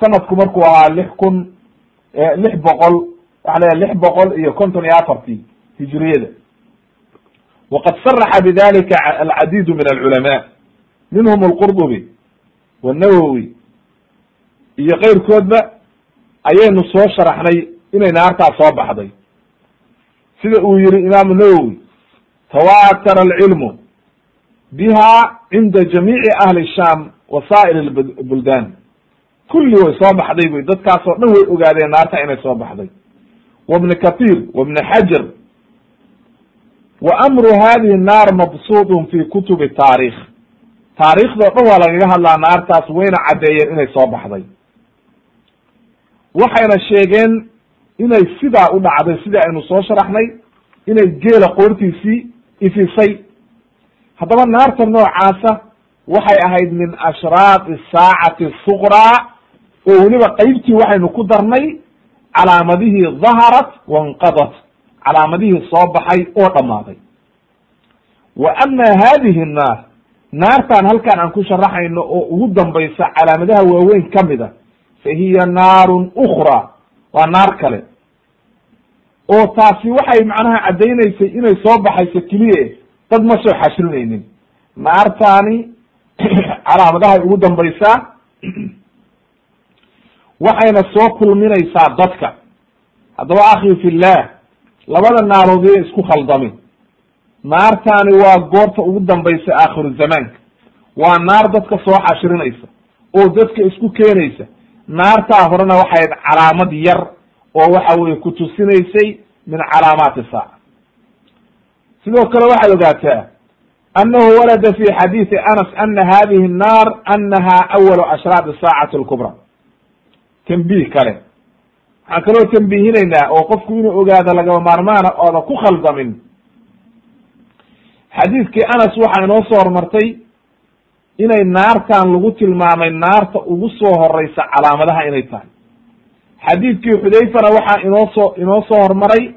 sanadku markuu ahaa lix kun lix boqol waxa la lix boqol iyo konton iyo afartii hijriyada waqad saraxa bidalika alcadiidu min alculamaa minhum alqurdubi wanawowi iyo keyrkoodba ayaynu soo sharaxnay inay naartaas soo baxday sida uu yihi imaamu nawowi tawatara alcilmu biha cinda jamiici ahli sham wa saa'ir kulli way soo baxday buy dadkaas dhan way ogaadeen naarta inay soo baxday wa bni kathir wa xajar wa amru hadihi naar mabsuudun fi kutubi taarikh taariikhdao dhan waa lagaga hadlaa naartaas wayna caddeeyeen inay soo baxday. Waxayna sheegeen inay sidaa u dhacday sidii aynu soo sharaxnay inay geela qoortiisii ifisay. Haddaba naarta noocaasa waxay ahayd min ashraaqi saacati suqraa oo weliba qeybtii waxaynu ku darnay calaamadihii daharat wanqadat calaamadihii soo baxay oo dhammaaday. Wa ama hadihi nnaar naartan halkan aan ku sharaxayno oo ugu dambaysa calaamadaha waaweyn ka mid a fa hiya naarun ukhra waa naar kale. Oo taasi waxay macnaha caddaynaysay inay soo baxayso keliye dad ma soo xashrinaynin naartaani calaamadahay ugu dambaysaa waxayna soo kulminaysaa dadka. Haddaba akhi fillah labada naarood yay isku khaldamin naartaani waa goorta ugu dambaysa aakhiru zamaanka. Waa naar dadka soo xashrinaysa oo dadka isku keenaysa. Naartaa horena waxay waxayd calaamad yar oo waxa weye kutusinaysay min calaamaati saaca sidoo kale waxaad ogaataa annahu walada fi xadiidi anas ana hadihi nnaar anaha awalu ashraadi saacati lkubra tambih kale waxaan kaloo tanbiihinaynaa oo qofku inuu ogaado lagama maarmaana ooda ku khaldamin. Xadiidkii anas waxaa inoo soo hormartay inay naartan lagu tilmaamay naarta ugu soo horeysa calaamadaha inay tahay. Xadiidkii xudayfana waxaa inoo soo inoo soo hormaray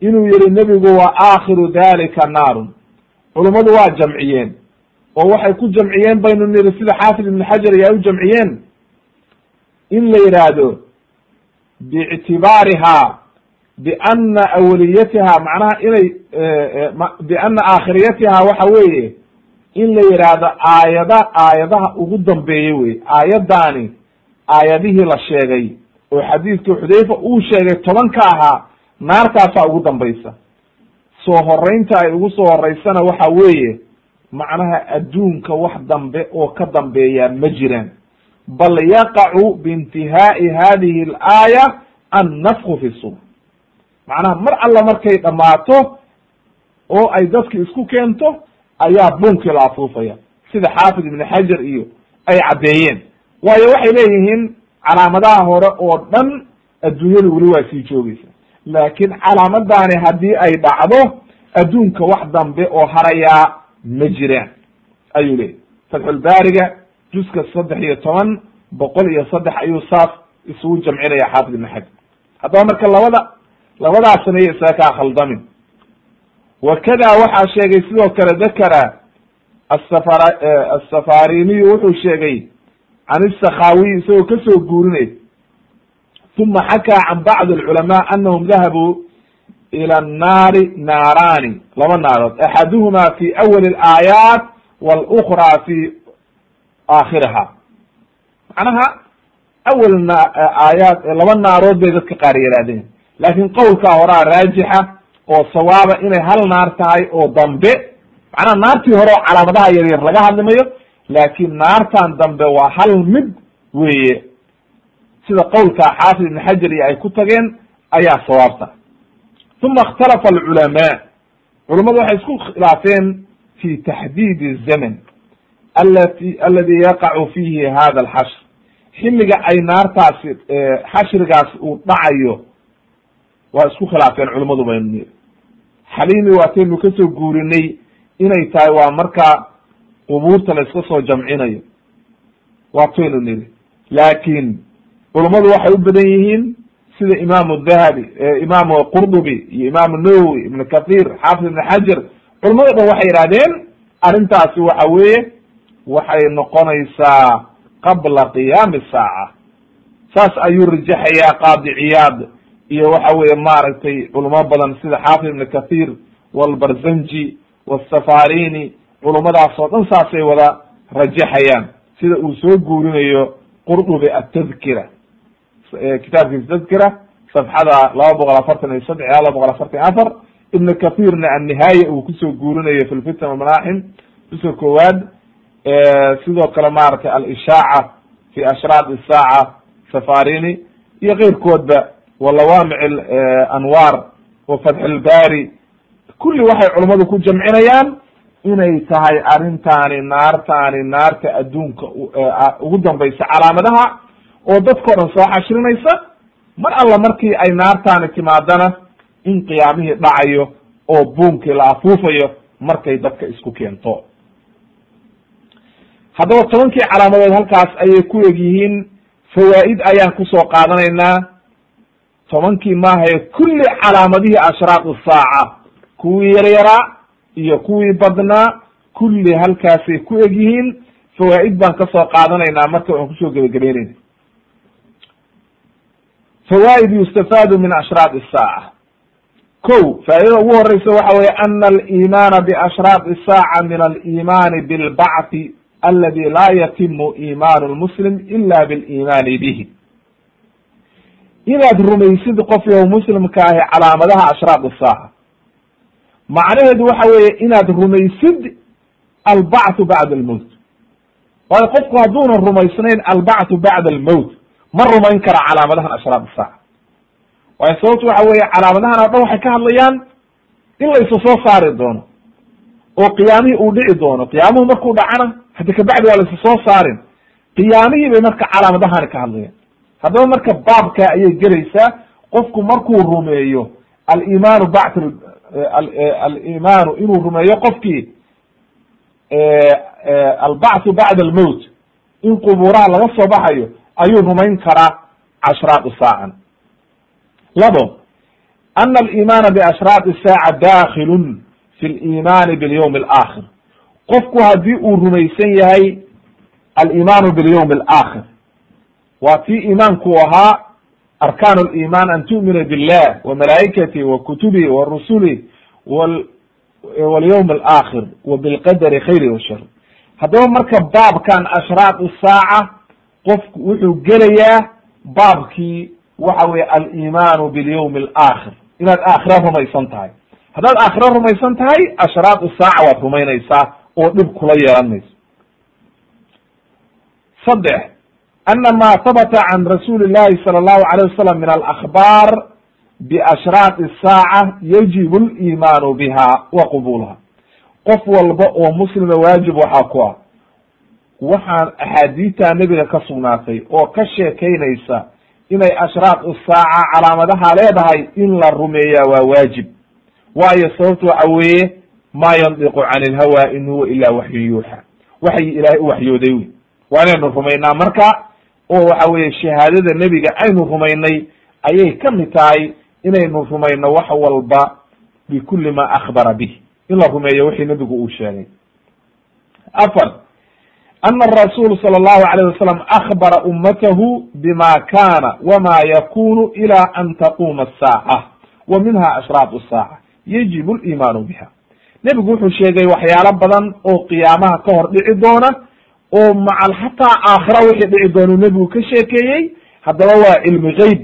inuu yihi nebigu wa aakhiru dalika naarun. Culummadu waa jamciyeen. Oo waxay ku jamciyeen baynu niri sida xaafid ibn xajar ay u jamciyeen. In la yidhaahdo biictibaariha biana awaliyatiha macnaha inay biana aakhiriyatiha waxa weeye in la yidhaahdo aayada aayadaha ugu dambeeyey wey aayaddaani aayadihii la sheegay oo xadiidkii xudayfa uu sheegay toban ka ahaa naartaasaa ugu dambaysa. Soo horeynta ay ugu soo horeysana waxa weeye macnaha adduunka wax dambe oo ka dambeeyaa ma jiraan bal yaqacu biintihaa'i hadihi alaaya annafku fi sur macnaha mar alla markay dhammaato oo ay dadki isku keento ayaa bunkii la afuufaya sida xaafid ibn xajar iyo ay caddeeyeen waayo waxay leeyihiin calaamadaha hore oo dhan adduunyadu weli waa sii joogeysa laakiin calaamadaani haddii ay dhacdo adduunka wax dambe oo harayaa ma jiraan ayuu leeyahy fatxulbaariga juska saddex iyo toban boqol iyo saddex ayuu saas isugu jamcinaya xaafid ibn xajar. Haddaba marka labada labadaas saneeye isaga kaa khaldamin wakada waxaa sheegay sidoo kale dakara asafar asafariniyu wuxuu sheegay can isakhawiy isagoo ka soo guurinay. Uma xakaa can bacdi alculamaa anahum dahabuu ila annaari naaraani laba naarood. Axaduhuma fi awali alaayaat walukra fi aakhiriha macnaha awal na aayaat laba naarood bay dadka qaar yihaahdeen laakin qowlkaa horaa raajixa oo sawaaba inay hal naar tahay oo dambe macnaha naartii hore oo calaamadaha yaryar laga hadlimayo laakin naartan dambe waa hal mid weeye. Sida qowlkaa xaafid ibn xajar iyo ay ku tageen ayaa sawaabta. Uma ikhtalafa alculamaa culamadu waxay isku khilaafeen fi taxdiidi الzaman alati aladi yaqacu fihi hada alxashr xilliga ay naartaasi xashrigaas uu dhacayo waa isku khilaafeen culamadu baynu niri xaliimi waataynu ka soo guurinay inay tahay waa markaa qubuurta la iska soo jamcinayo. Waataynu niri laakin culummadu waxay u badan yihiin sida imaamu dahabi imaamu qurdubi iyo imaamu nawowi ibn kathir xaafid ibn xajar. Culamado dhan waxay yihahdeen arrintaasi waxa weeye waxay noqonaysaa qabla qiyaami saaca. Saas ayuu rajaxayaa qaadi ciyaad iyo waxa weeye maaragtay culamo badan sida xaafid ibn kathir walbarzanji wasafarini culummadaas oo dhan saasay wada rajaxayaan. Sida uu soo guurinayo qurdubi atadkira kitaabkiisa tadkira safxada laba boqol afartan iyo saddex ilaa laba boqol afartan iyo afar. Ibn kathirna annihaaya uu ku soo guurinayo fi lfitan walmanaaxim uska koowaad sidoo kale maaragtay alishaaca fi ashraat isaaca safarini iyo keyrkoodba walawaamic anwaar wa fatxilbari kulli waxay culummadu ku jamcinayaan inay tahay arrintaani naartaani naarta adduunka ugu dambaysa calaamadaha oo dadkao dhan soo xashrinaysa mar alla markii ay naartaani timaadana in qiyaamihii dhacayo oo buunkii la afuufayo markay dadka isku keento haddaba tobankii calaamadood halkaas ayay ku eg yihiin fawaa'id ayaan ku soo qaadanaynaa. Tobankii maahae kulli calaamadihii ashraaq saaca kuwii yaryaraa iyo kuwii badnaa kulli halkaasay ku eg yihiin fawaa'id baan ka soo qaadanaynaa. Marka waan ku soo gebagabeynayna fawaa'id yustafaadu min ashraaq saaca. Ko faa'idada ugu horeysa waxa weye ana alimaana biashraaq saaca min alimaani bilbacthi aladi laa yatimu imaanu lmuslim ila bilimaani bihi inaad rumaysid qof yow muslimka ahi calaamadaha ashraaq saaca macnaheedu waxa weeye inaad rumaysid albacthu bacda almowt waayo qofku hadduunan rumaysnayn albacthu bacda almowt ma rumayn kara calaamadahan ashraaq saaca waayo sababtu waxa weeye calaamadahan oo dhan waxay ka hadlayaan in la isa soo saari doono oo qiyaamihii uu dhici doono qiyaamuhu markuu dhacana haddi kabacdi waa la isa soo saarin. Qiyaamihii bay marka calaamadahani ka hadlayaan haddaba marka baabka ayay gelaysaa qofku markuu rumeeyo alimaanu bacd alimaanu inuu rumeeyo qofkii albacthu bacda almowt in qubuuraha laga soo baxayo ayuu rumayn karaa cashraaq saacan. Labo ana alimaana biashraaq saaca dakhilun fi limaani bilyawmi alaakhir qofku haddii uu rumaysan yahay alimaanu bilyawmi alaakhir. Waa tii imaanku ahaa arkaan liman an tu'mina billah wa malaa'ikatih wa kutubihi wa rusulih walyawm alaakhir wa bilqadari khayri wa shar haddaba marka baabkan ashraaq saaca qofku wuxuu gelayaa baabkii waxa weye alimaanu bilyawmi alaakhir. Inaad aakhira rumaysan tahay. Haddaad aakhira rumaysan tahay ashraaq saaca waad rumaynaysaa oo dhib kula yeelan mayso saddex ana ma habata can rasuuli llahi sala allahu alayh wasalam min alakbaar biashraaq saaca yajibu limaanu biha wa qubulha qof walba oo muslima waajib waxaa ku ah. Waxaan axaadiidta nebiga ka sugnaatay oo ka sheekaynaysa inay ashraaq saaca calaamadaha leedahay in la rumeeyaa waa waajib. Waayo sababtu waxa weeye ma yandiqu can ilhawa in huwa ila waxyu yuuxa. Waxyi ilaahay u waxyooday wey waa inaynu rumaynaa. Marka oo waxa weeye shahaadada nebiga aynu rumaynay ayay ka mid tahay inaynu rumayno wax walba bikulli ma akhbara bih in la rumeeyo wixii nebigu uu sheegay. Afar ana arasuul sala allahu alayh wasalam akhbara ummatahu bima kana wama yakunu ila an taquma asaaca wa minha ashraaq saaca yajibu limaanu biha nebigu wuxuu sheegay waxyaalo badan oo qiyaamaha ka hor dhici doona oo macal xataa aakhira wixii dhici doonuu nebigu ka sheekeeyey. Haddaba waa cilmi geyb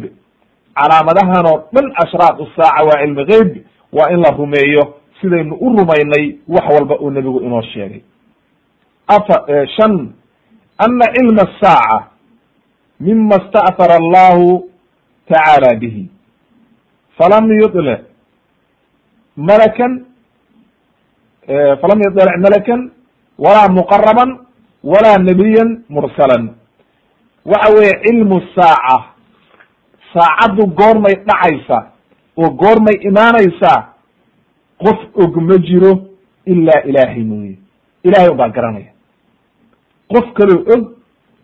calaamadahan oo dhan ashraaq saaca waa cilmi geyb waa in la rumeeyo. Sidaynu u rumaynay wax walba uu nebigu inoo sheegay. Afa shan ana cilma asaaca mima sta'hara allahu tacaala bihi. Falam yuطlic malakan falam yuطlic malakan walaa muqaraban walaa nabiyan mursalan. Waxa weeye cilmu saaca. Saacaddu goormay dhacaysa oo goormay imaanaysaa qof og ma jiro ilaa ilaahay mooye. Ilahay un baa garanaya. Qof kaloo og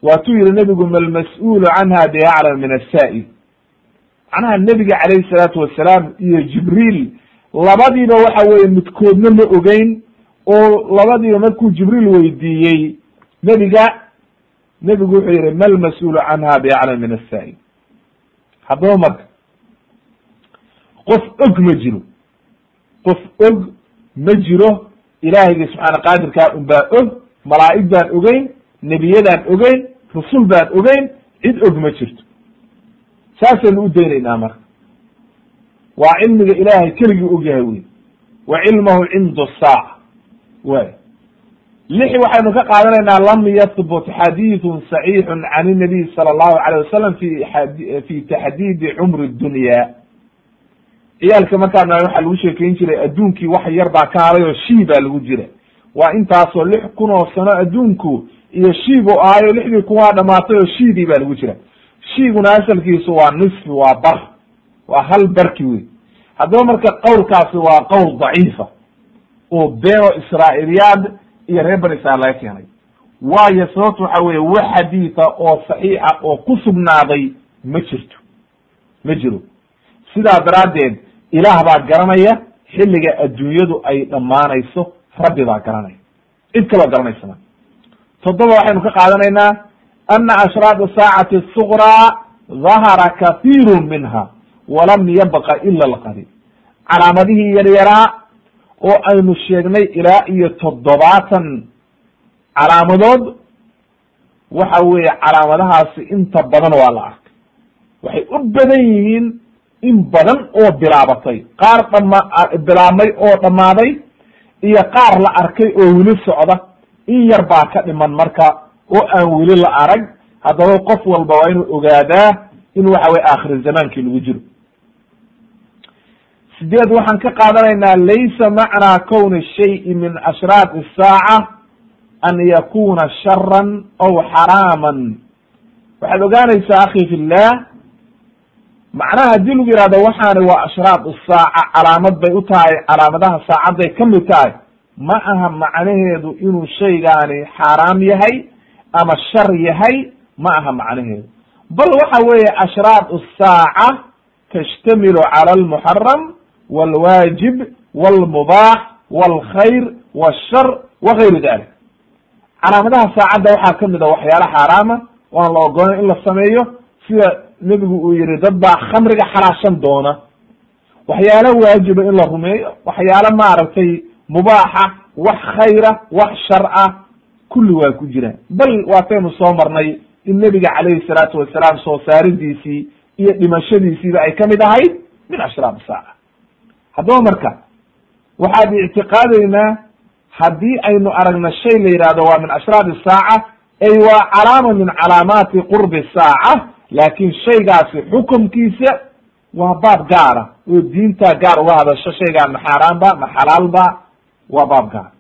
waatuu yihi nebigu malmas-uulu canha biaclam min asaa'il macnaha nebiga calayhi salaatu wasalaam iyo jibriil labadiiba waxa weeye midkoodna ma ogeyn oo labadiiba markuu jibriil weydiiyey nebiga nebigu wuxuu yihi malmas-uulu canha biaclam min asaa'il haddaba marka qof og ma jiro qof og ma jiro ilaahayga subxaana qaadirkaa un baa og malaa'ig baan ogeyn nebiyadaan ogeyn rusul baan ogeyn cid og ma jirto. Saasaynu u daynaynaa marka waa cilmiga ilaahay keligii ogyahay wey wa cilmahu cindu saaca way lix waxaynu ka qaadanaynaa lam yahbut xadiidun saxiixun can inabiy sala allahu alayh wasalam fi fi taxdiidi cumri dunya. Ciyaalka markaan waxaa lagu sheekeyn jiray adduunkii wax yar baa ka haday oo shii baa lagu jira waa intaasoo lix kun oo sano adduunku iyo shiibu ahayo lixdii kun waa dhamaatay oo shiidii baa lagu jira shiiguna asalkiisu waa nisfi waa bar waa hal barki wey haddaba marka qowlkaasi waa qowl daciifa oo beeno israailiyaad iyo reer bani israil laga keenay. Waayo sababta waxa weye wax xadiida oo saxiixa oo ku sugnaaday ma jirto ma jiro. Sidaa daraaddeed ilaah baa garanaya xilliga adduunyadu ay dhammaanayso rabbi baa garanaya. Cid kaloo garanaysa ma toddoba waxaynu ka qaadanaynaa ana ashraad saacati suqraa dahara kathiiru minha walam yabqa ila alqaliil calaamadihii yaryaraa oo aynu sheegnay ilaa iyo toddobaatan calaamadood waxa weeye calaamadahaasi inta badan waa la arkay. Waxay u badan yihiin in badan oo bilaabatay. Qaar dhama bilaabmay oo dhammaaday iyo qaar la arkay oo weli socda. In yar baa ka dhiman marka oo aan weli la arag. Haddaba qof walba waa inuu ogaadaa in waxa weye aakhiri zamaankii lagu jiro sideed waxaan ka qaadanaynaa laysa macnaa kowni shayi min ashraat isaaca an yakuna sharan aw xaraaman. Waxaad ogaanaysaa akhi fillah macnaha haddii lagu yihahdo waxaani waa ashraat isaaca calaamad bay u tahay calaamadaha saacadday ka mid tahay. Ma aha macnaheedu inuu shaygaani xaaraam yahay ama shar yahay ma aha macnaheedu. Bal waxa weeye ashraat isaaca tashtamilu cala almuxaram walwaajib walmubaax walkhayr washar wagayru dalik calaamadaha saacadda waxaa ka mid a waxyaala xaaraama waan la ogolayn in la sameeyo sida nebigu uu yihi dad baa khamriga xalaashan doona waxyaalo waajiba in la rumeeyo waxyaalo maaragtay mubaaxa wax khayra wax sharca kulli waa ku jiraan bal waataynu soo marnay in nebiga calayhi salaatu wasalaam soo saaridiisii iyo dhimashadiisiiba ay ka mid ahayd min ashraab saaca haddaba marka waxaad ictiqaadaynaa haddii aynu aragna shay la yihahdo waa min ashraab saaca ay waa calaama min calaamaati qurbi saaca laakin shaygaasi xukumkiisa waa baab gaara oo diinta gaar uga hadasho shaygaan ma xaaraan ba ma xalaal ba waa baab gaar.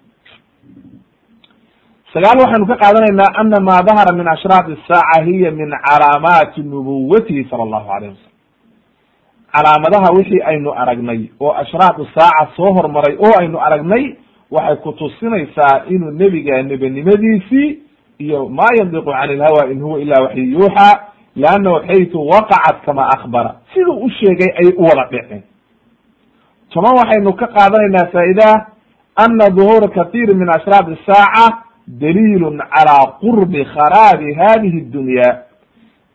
Sagaal waxaynu ka qaadanaynaa ana ma dahara min ashraat saaca hiya min calaamaati nubuwatihi sala allahu alayh wasalam calaamadaha wixii aynu aragnay oo ashraat saaca soo hormaray oo aynu aragnay waxay kutusinaysaa inuu nebiga nebinimadiisii iyo ma yandiqu can ilhawa in huwa ila waxyu yuuxa leannahu xaytu waqacat kama akbara siduu u sheegay ayay u wada dhiceen. Toban waxaynu ka qaadanaynaa faa'idah ana duhuura kathiir min ashraat saaca daliilun calaa qurbi kharaabi hadihi dunya.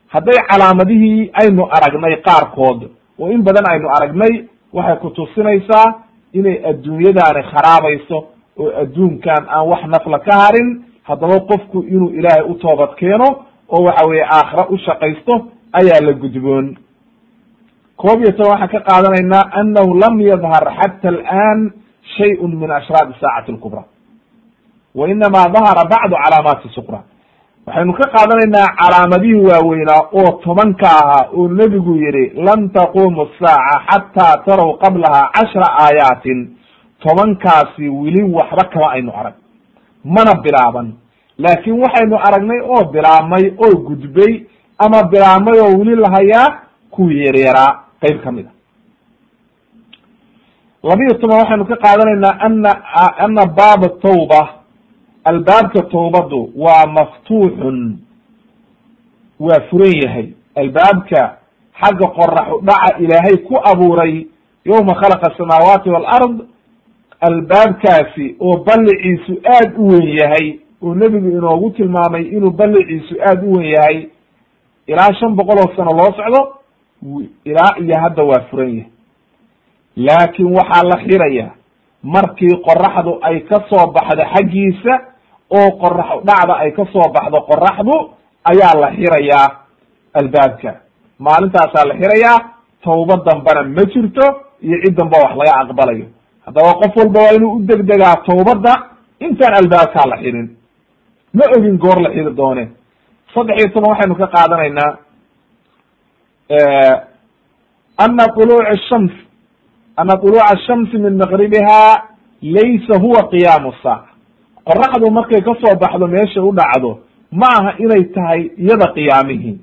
Hadday calaamadihii aynu aragnay qaarkood oo in badan aynu aragnay waxay kutusinaysaa inay adduunyadaani kharaabayso oo adduunkan aan wax nafla ka harin haddaba qofku inuu ilaahay u toobad keeno oo waxa weye aakhira u shaqaysto ayaa la gudboon. Koob iyo toban waxaan ka qaadanaynaa annahu lam yadhar xata alaan shay-un min ashraad saacati lkubra wa inama dahara bacdu calaamaati suqra waxaynu ka qaadanaynaa calaamadihii waaweynaa oo tobanka ahaa oo nebigu yihi lan taqumu saaca xataa taraw qablaha cashra aayaatin. Tobankaasi weli waxba kama aynu arag. Mana bilaaban. Laakin waxaynu aragnay oo bilaabmay oo gudbay ama bilaabmay oo weli lahayaa kuwii yaryaraa qeyb ka mid a labiyo toban waxaynu ka qaadanaynaa ana ana baaba tawba albaabka tawbadu waa maftuuxun. Waa furan yahay. Albaabka xagga qoraxu dhaca ilaahay ku abuuray yowma khalaqa asamaawaati walard albaabkaasi oo balliciisu aad u weyn yahay oo nebigu inoogu tilmaamay inuu balliciisu aad u weyn yahay ilaa shan boqol oo sano loo socdo ilaa iyo hadda waa furan yahay. Laakin waxaa la xiraya markii qoraxdu ay ka soo baxdo xaggiisa oo qorax dhacda ay ka soo baxdo qoraxdu ayaa la xirayaa albaabka. Maalintaasaa la xirayaa tawba dambana ma jirto iyo cid damba wax laga aqbalayo. Haddaba qof walba waa inuu u degdegaa tawbadda intaan albaabkaa la xirin ma ogin goor la xiri doone. Saddex iyo toban waxaynu ka qaadanaynaa ana طuluuc shams ana طuluuca ashamsi min maqribiha laysa huwa qiyaamu saaca qoraxdu markay ka soo baxdo meesha u dhacdo ma aha inay tahay iyada qiyaamihii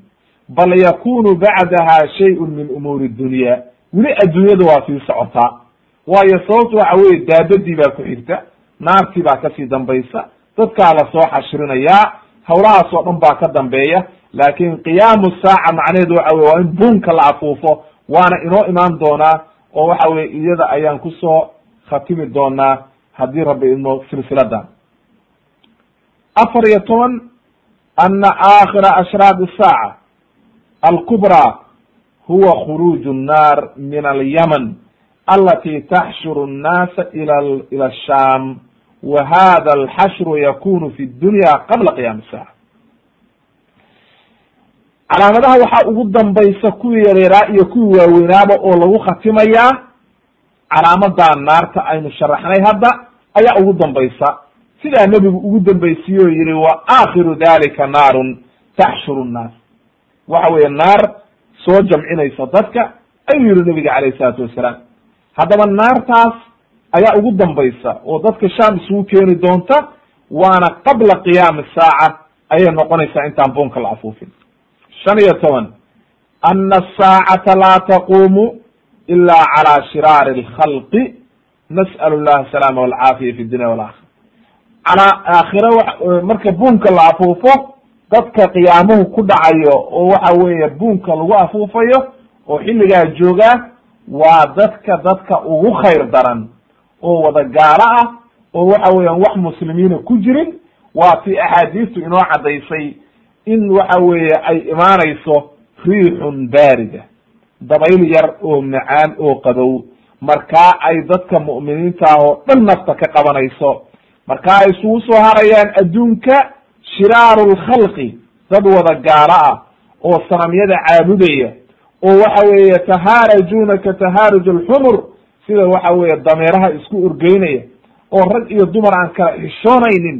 bal yakunu bacdaha shayun min umuuri dunya. Weli adduunyada waa sii socotaa waayo sababtu waxa weye daabadii baa ku xigta naartii baa ka sii dambaysa dadkaa la soo xashrinayaa hawlahaas oo dhan baa ka dambeeya. Laakin qiyaamu saaca macnaheedu waxa weye waa in buunka la afuufo waana inoo imaan doonaa oo waxa weye iyada ayaan ku soo khatimi doonaa haddii rabbi idmo silsiladan afar iyo toban ana aakhira ashraad saaca alkubra huwa khuruuju nnaar min alyaman alati taxshuru nnaasa l ila ashaam wa hada alxashru yakunu fi dunya qabla qiyaami saaca calaamadaha waxaa ugu dambaysa kuwii yareeraa iyo kuwii waaweynaaba oo lagu khatimayaa calaamadaa naarta aynu sharaxnay hadda ayaa ugu dambaysa sidaa nebigu ugu dambaysiye oo yihi wa aakhiru dalika naarun taxshuru nnaas waxa weeye naar soo jamcinaysa dadka ayuu yihi nebiga calayh isalaatu wassalaam haddaba naartaas ayaa ugu dambaysa oo dadka sham isugu keeni doonta waana qabla qiyaami saaca ayay noqonaysaa intaan buunka la afuufin. Shan iyo toban ana asaacata laa taquumu ila cala shiraari alkhalqi nas'al llah asalaama walcaafiya fi dunya walakhira calaa aakhira w marka buunka la afuufo dadka qiyaamuhu ku dhacayo oo waxa weeye buunka lagu afuufayo oo xilligaa joogaa waa dadka dadka ugu khayr daran oo wada gaalo ah oo waxa weeyaan wax muslimiina ku jirin waa tii axaadiistu inoo caddaysay in waxa weeye ay imaanayso riixun baarida dabayl yar oo macaan oo qabow. Markaa ay dadka mu'miniinta ah oo dhan nafta ka qabanayso markaa ay isugu soo harayaan adduunka shiraaru lkhalqi dad wada gaalo ah oo sanamyada caabudaya oo waxa weeye tahaarajuuna ka tahaaruj alxumur sida waxa weeye dameeraha isku orgeynaya oo rag iyo dumar aan kala xishoonaynin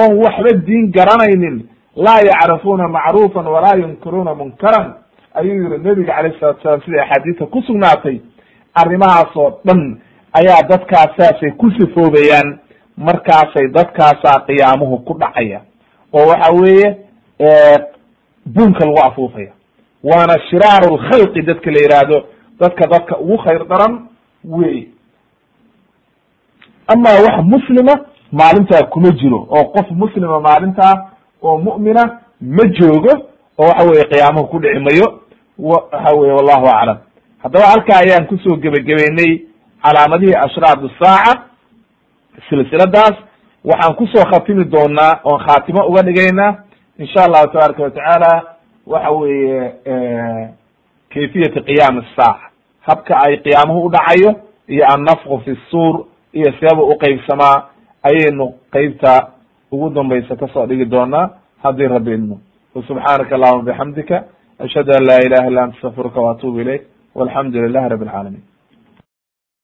oon waxba diin garanaynin laa yacrifuuna macruufan walaa yunkiruuna munkaran ayuu yihi nebiga calayh salatu salaam sida axaadiista ku sugnaatay. Arrimahaas oo dhan ayaa dadkaas saasay ku sifoobayaan markaasay dadkaasaa qiyaamuhu ku dhacaya. Oo waxa weeye buunka lagu afuufaya. Waana shiraaru lkhalqi dadka la yihahdo dadka dadka ugu khayr daran wey ama wax muslima maalintaa kuma jiro oo qof muslima maalintaa oo mu'mina ma joogo oo waxa weye qiyaamuhu ku dhici mayo. Waxa weye wallahu aclam. Haddaba halkaa ayaan ku soo gebagabeynay calaamadihii ashraad saaca silsiladaas waxaan ku soo khatimi doonaa oon khaatimo uga dhigaynaa insha allahu tabaaraka watacaala waxa weeye kayfiyati qiyaam saaca habka ay qiyaamuhu u dhacayo iyo annafku fi suur iyo seeba uqeybsamaa ayaynu qeybta ugu dambaysa ka soo dhigi doonaa haddii rabbi idmo wasubxaanaka allahuma bixamdika ashhadu an laa ilaha illa anta astafirka waatubu ilayk walxamdu lilahi rabi alcaalamiin